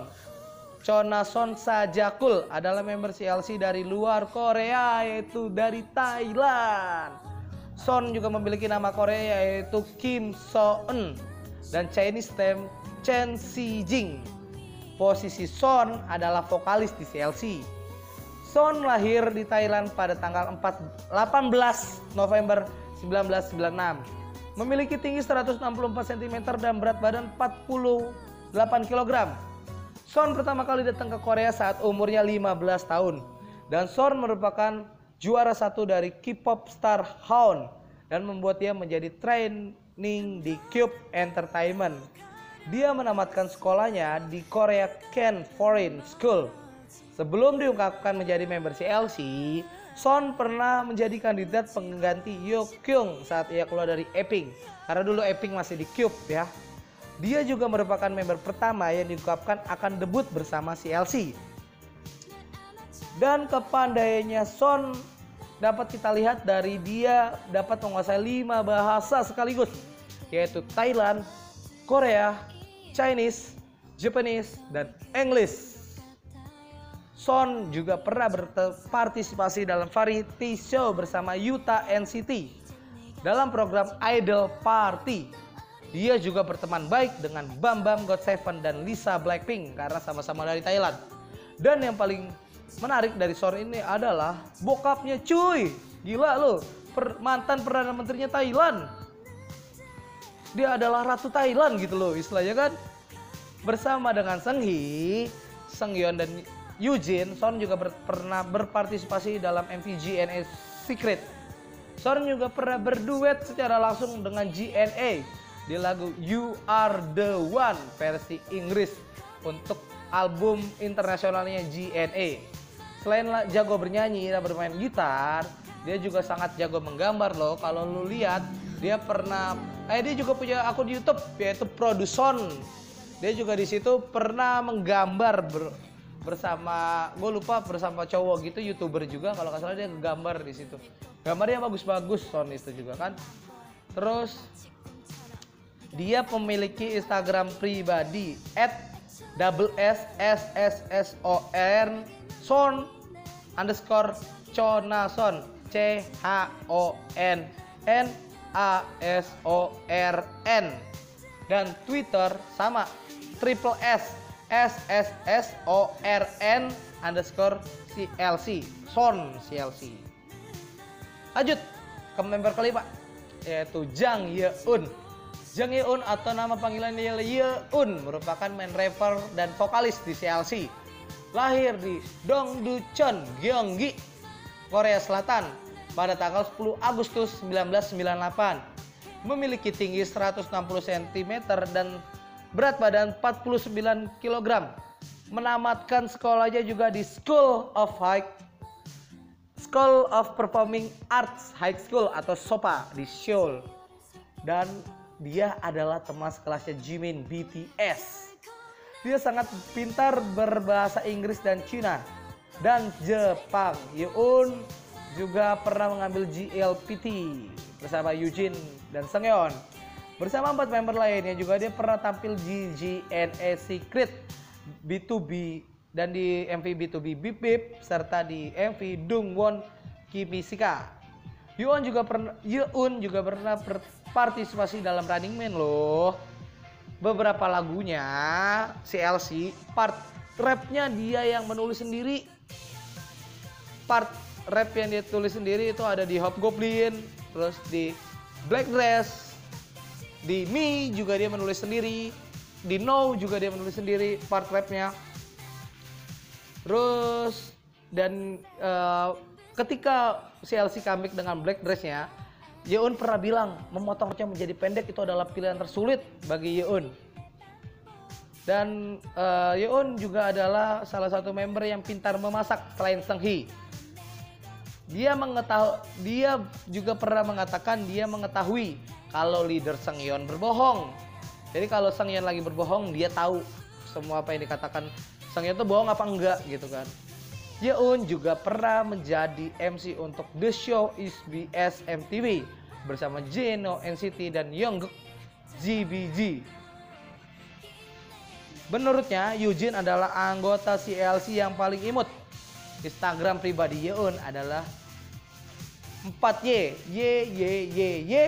Chonason Sajakul adalah member CLC dari luar Korea yaitu dari Thailand. Son juga memiliki nama Korea yaitu Kim So Eun dan Chinese name Chen Si Jing. Posisi Son adalah vokalis di CLC. Son lahir di Thailand pada tanggal 4, 18 November 1996. Memiliki tinggi 164 cm dan berat badan 48 kg. Son pertama kali datang ke Korea saat umurnya 15 tahun. Dan Son merupakan juara satu dari K-pop star Hound dan membuat dia menjadi training di Cube Entertainment. Dia menamatkan sekolahnya di Korea Ken Foreign School. Sebelum diungkapkan menjadi member CLC, Son pernah menjadi kandidat pengganti Yo Kyung saat ia keluar dari Epping. Karena dulu Epping masih di Cube ya. Dia juga merupakan member pertama yang diungkapkan akan debut bersama CLC. Dan kepandaiannya Son dapat kita lihat dari dia dapat menguasai lima bahasa sekaligus yaitu Thailand, Korea, Chinese, Japanese, dan English. Son juga pernah berpartisipasi dalam variety show bersama Yuta NCT dalam program Idol Party dia juga berteman baik dengan Bam Bam God Seven dan Lisa Blackpink karena sama-sama dari Thailand. Dan yang paling menarik dari sore ini adalah bokapnya cuy. Gila loh, per, mantan Perdana Menterinya Thailand. Dia adalah Ratu Thailand gitu loh istilahnya kan. Bersama dengan Seng Hee, Seng Yeon dan Eugene, Son juga ber, pernah berpartisipasi dalam MV GNA Secret. Son juga pernah berduet secara langsung dengan GNA di lagu You Are The One versi Inggris untuk album internasionalnya GNA. Selain jago bernyanyi dan bermain gitar, dia juga sangat jago menggambar loh. Kalau lu lihat, dia pernah eh dia juga punya akun YouTube yaitu Produson. Dia juga di situ pernah menggambar ber, bersama gue lupa bersama cowok gitu youtuber juga. Kalau nggak salah dia gambar di situ. Gambarnya bagus-bagus son itu juga kan. Terus dia memiliki Instagram pribadi at double S S S S O R son underscore Chonason C H O N N A S O R N. Dan Twitter sama triple S S S S O R N underscore CLC Son CLC lanjut ke member kelima yaitu Jang Yeun. Jang Yeon atau nama panggilannya Yeon merupakan main rapper dan vokalis di CLC. Lahir di Dongducheon, Gyeonggi, Korea Selatan pada tanggal 10 Agustus 1998. Memiliki tinggi 160 cm dan berat badan 49 kg. Menamatkan sekolahnya juga di School of High School of Performing Arts High School atau SOPA di Seoul. Dan dia adalah teman sekelasnya Jimin BTS. Dia sangat pintar berbahasa Inggris dan Cina dan Jepang. Yoon juga pernah mengambil GLPT bersama Eugene dan Seungyeon. Bersama empat member lainnya juga dia pernah tampil di GNA Secret B2B dan di MV B2B Bip Bip serta di MV Dungwon Kimisika. juga pernah Yeon juga pernah partisipasi dalam Running Man loh. beberapa lagunya CLC part rapnya dia yang menulis sendiri part rap yang dia tulis sendiri itu ada di Hobgoblin terus di Black Dress di Me juga dia menulis sendiri di No juga dia menulis sendiri part rapnya terus dan uh, ketika CLC comeback dengan Black Dressnya Yeun pernah bilang memotongnya menjadi pendek itu adalah pilihan tersulit bagi Yeun. Dan uh, Yeun juga adalah salah satu member yang pintar memasak selain Seng Hee. Dia mengetahui, dia juga pernah mengatakan dia mengetahui kalau leader Seng Yeon berbohong. Jadi kalau Seng Yeon lagi berbohong, dia tahu semua apa yang dikatakan Seng Yeon itu bohong apa enggak gitu kan. Yeun juga pernah menjadi MC untuk The Show is BS MTV bersama Jeno NCT dan Young GBG. Menurutnya, Eugene adalah anggota CLC yang paling imut. Instagram pribadi Yeun adalah 4Y Y Y Y Y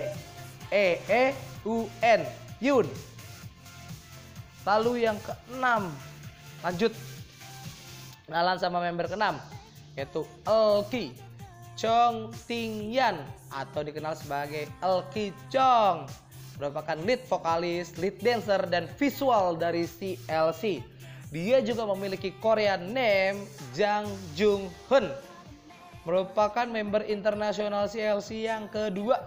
E E U N Yun. Lalu yang keenam, lanjut kenalan sama member keenam yaitu Elki Chong Ting Yan atau dikenal sebagai Elki Chong merupakan lead vokalis, lead dancer dan visual dari CLC. Dia juga memiliki Korean name Jang Jung Hun. Merupakan member internasional CLC yang kedua.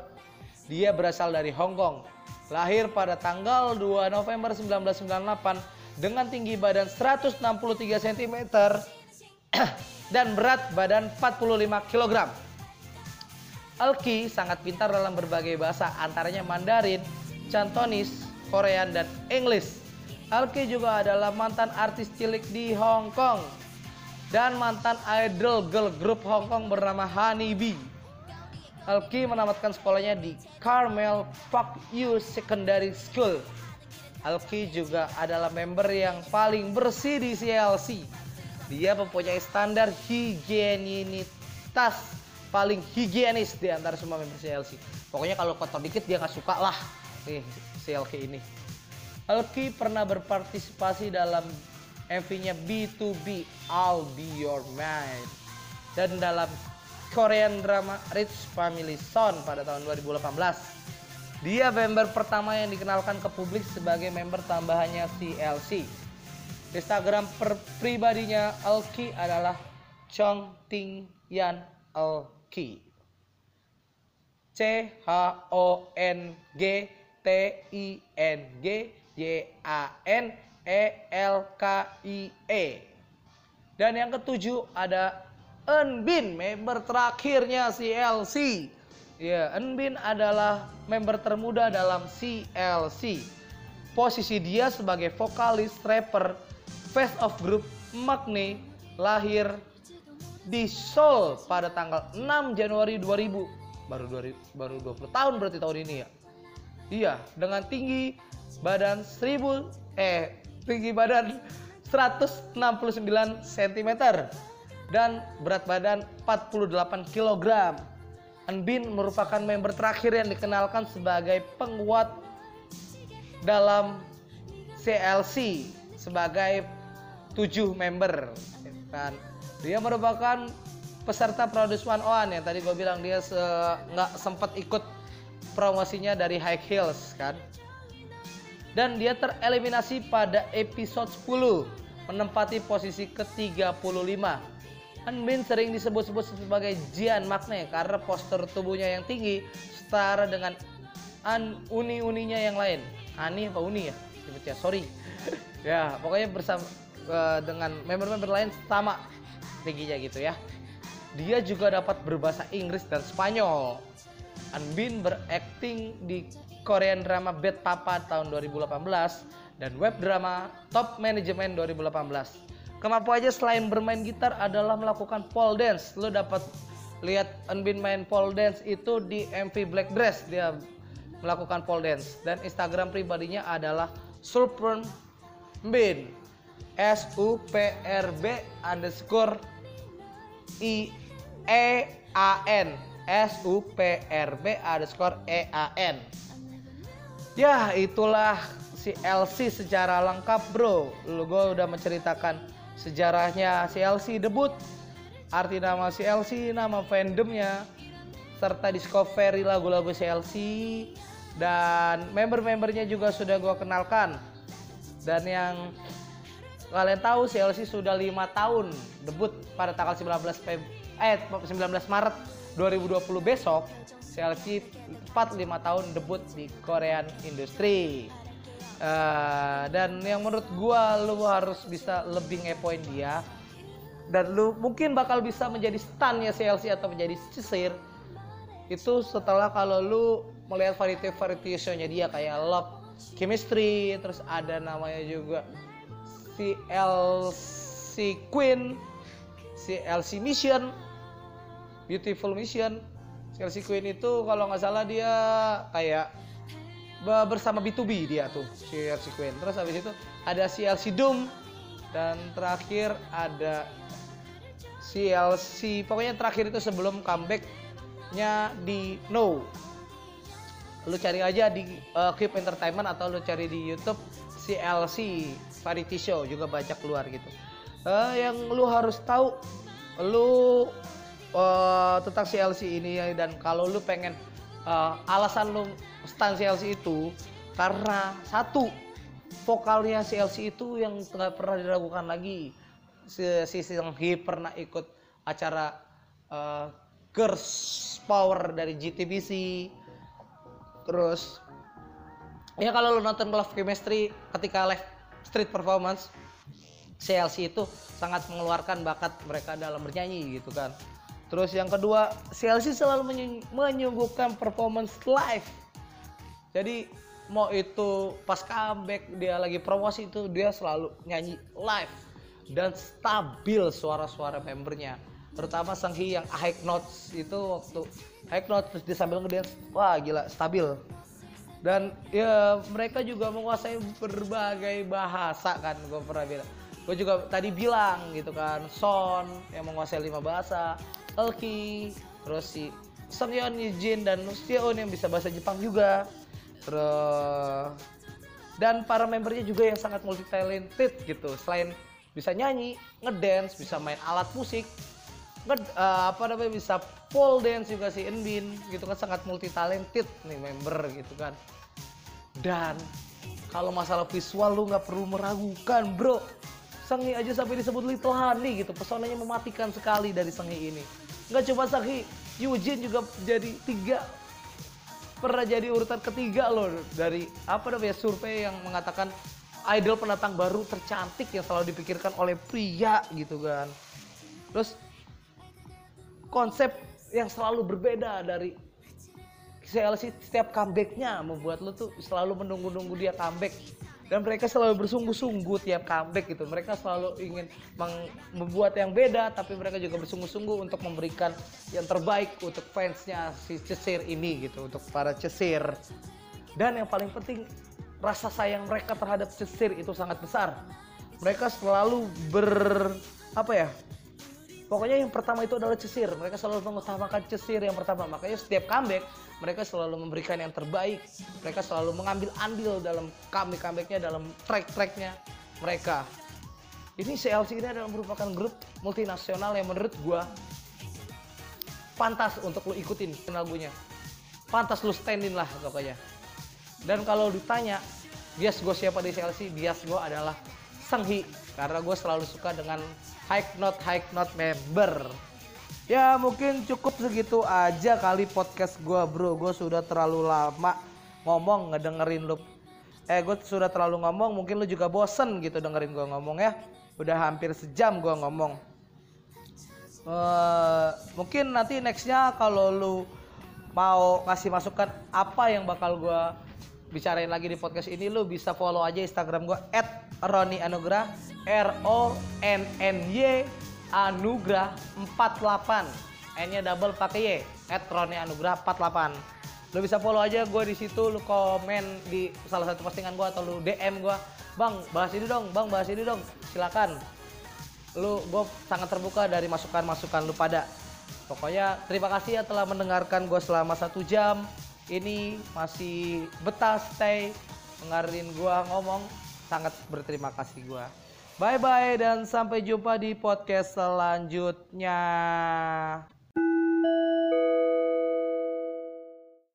Dia berasal dari Hong Kong. Lahir pada tanggal 2 November 1998 dengan tinggi badan 163 cm dan berat badan 45 kg. Alki sangat pintar dalam berbagai bahasa antaranya Mandarin, Cantonese, Korean, dan English. Alki juga adalah mantan artis cilik di Hong Kong dan mantan idol girl group Hong Kong bernama Honey Bee. Alki menamatkan sekolahnya di Carmel Park U Secondary School. Alki juga adalah member yang paling bersih di CLC dia mempunyai standar higienitas paling higienis di antara semua member CLC. Pokoknya kalau kotor dikit dia nggak suka lah nih CLK ini. Alki pernah berpartisipasi dalam MV-nya B2B I'll Be Your Man dan dalam Korean drama Rich Family Son pada tahun 2018. Dia member pertama yang dikenalkan ke publik sebagai member tambahannya CLC. Instagram per pribadinya Alki adalah Chong Ting Yan Alki. C H O N G T I N G Y A N E L K I E. Dan yang ketujuh ada Enbin, member terakhirnya CLC. Ya, Enbin adalah member termuda dalam CLC. Posisi dia sebagai vokalis rapper Face of Group Magne lahir di Seoul pada tanggal 6 Januari 2000 baru 2000, baru 20 tahun berarti tahun ini ya iya dengan tinggi badan 1000 eh tinggi badan 169 cm dan berat badan 48 kg Anbin merupakan member terakhir yang dikenalkan sebagai penguat dalam CLC sebagai tujuh member. Kan dia merupakan peserta Produce One On. Yang tadi gue bilang dia nggak se sempat ikut promosinya dari High Heels kan dan dia tereliminasi pada episode 10 menempati posisi ke-35 Anbin sering disebut-sebut sebagai Jian Magne karena postur tubuhnya yang tinggi setara dengan an uni-uninya yang lain. Ani apa uni ya? ya sorry. ya, pokoknya bersama uh, dengan member-member lain sama tingginya gitu ya. Dia juga dapat berbahasa Inggris dan Spanyol. Anbin berakting di Korean drama Bad Papa tahun 2018 dan web drama Top Management 2018. Kemampuannya selain bermain gitar adalah melakukan pole dance. Lo dapat lihat Anbin main pole dance itu di MV Black Dress. Dia melakukan pole dance. Dan Instagram pribadinya adalah Super Bin. S U P R B underscore I E A N. S U P R B underscore E A N Ya itulah CLC secara lengkap bro. Lu gue udah menceritakan sejarahnya CLC debut. Arti nama CLC nama fandomnya serta discovery lagu-lagu CLC dan member-membernya juga sudah gue kenalkan. Dan yang kalian tahu CLC sudah lima tahun debut pada tanggal 19 Feb eh 19 Maret 2020 besok CLC tepat lima tahun debut di Korean Industry. Uh, dan yang menurut gua lu harus bisa lebih ngepoin dia. Dan lu mungkin bakal bisa menjadi stunnya CLC atau menjadi sisir. Itu setelah kalau lu melihat variety variety show-nya dia kayak Love Chemistry terus ada namanya juga CLC Queen CLC Mission Beautiful Mission CLC Queen itu kalau nggak salah dia kayak bersama B2B dia tuh CLC Queen. Terus habis itu ada CLC Doom dan terakhir ada CLC pokoknya terakhir itu sebelum comebacknya di No lu cari aja di uh, Keep Entertainment atau lu cari di YouTube CLC Variety Show juga banyak keluar gitu. Uh, yang lu harus tahu lu uh, tentang CLC ini dan kalau lu pengen uh, alasan lu stand CLC itu karena satu vokalnya CLC itu yang nggak pernah diragukan lagi. Si, si Hee pernah ikut acara uh, Girls Power dari GTBC terus ya kalau lu nonton Love Chemistry ketika live street performance CLC itu sangat mengeluarkan bakat mereka dalam bernyanyi gitu kan terus yang kedua CLC selalu menyuguhkan performance live. Jadi mau itu pas comeback dia lagi promosi itu dia selalu nyanyi live dan stabil suara-suara membernya. Terutama Sang Hee yang high notes itu waktu high notes terus dia sambil ngedance wah gila stabil. Dan ya mereka juga menguasai berbagai bahasa kan gue pernah bilang. Gue juga tadi bilang gitu kan Son yang menguasai lima bahasa Elki terus si Sangyeon Yijin dan Nustion yang bisa bahasa Jepang juga. Terus dan para membernya juga yang sangat multi talented gitu. Selain bisa nyanyi ngedance bisa main alat musik nged, uh, apa namanya bisa pole dance juga si Enbin gitu kan sangat multi talented nih member gitu kan. Dan kalau masalah visual lu nggak perlu meragukan bro. Sangi aja sampai disebut Little Honey gitu pesonanya mematikan sekali dari Sangi ini nggak cuma Sangi Yujin juga jadi tiga pernah jadi urutan ketiga loh dari apa namanya survei yang mengatakan idol pendatang baru tercantik yang selalu dipikirkan oleh pria gitu kan. Terus konsep yang selalu berbeda dari CLC setiap comebacknya membuat lo tuh selalu menunggu-nunggu dia comeback dan mereka selalu bersungguh-sungguh tiap comeback gitu. Mereka selalu ingin membuat yang beda tapi mereka juga bersungguh-sungguh untuk memberikan yang terbaik untuk fansnya si Cesir ini gitu untuk para Cesir. Dan yang paling penting rasa sayang mereka terhadap Cesir itu sangat besar. Mereka selalu ber apa ya pokoknya yang pertama itu adalah Cesir. Mereka selalu mengutamakan Cesir yang pertama. Makanya setiap comeback mereka selalu memberikan yang terbaik. Mereka selalu mengambil andil dalam comeback comebacknya dalam track-tracknya mereka. Ini CLC ini adalah merupakan grup multinasional yang menurut gua pantas untuk lu ikutin lagunya. Pantas lu standin lah pokoknya. Dan kalau ditanya bias gue siapa di CLC bias gue adalah Senghi karena gue selalu suka dengan high note high note member. Ya mungkin cukup segitu aja kali podcast gue bro. Gue sudah terlalu lama ngomong ngedengerin lu. Eh gue sudah terlalu ngomong mungkin lu juga bosen gitu dengerin gue ngomong ya. Udah hampir sejam gue ngomong. Uh, Mungkin nanti nextnya kalau lu mau ngasih masukan apa yang bakal gue bicarain lagi di podcast ini lu bisa follow aja Instagram gue at Roni Anugrah R O N N Y Anugrah 48 N-nya double pakai Y at Roni Anugrah 48 lu bisa follow aja gue di situ lu komen di salah satu postingan gue atau lu DM gue bang bahas ini dong bang bahas ini dong. Silakan. Lu gue sangat terbuka dari masukan-masukan lu pada. Pokoknya terima kasih ya telah mendengarkan gue selama satu jam ini masih betah stay. Dengerin gua ngomong sangat berterima kasih gua. Bye bye dan sampai jumpa di podcast selanjutnya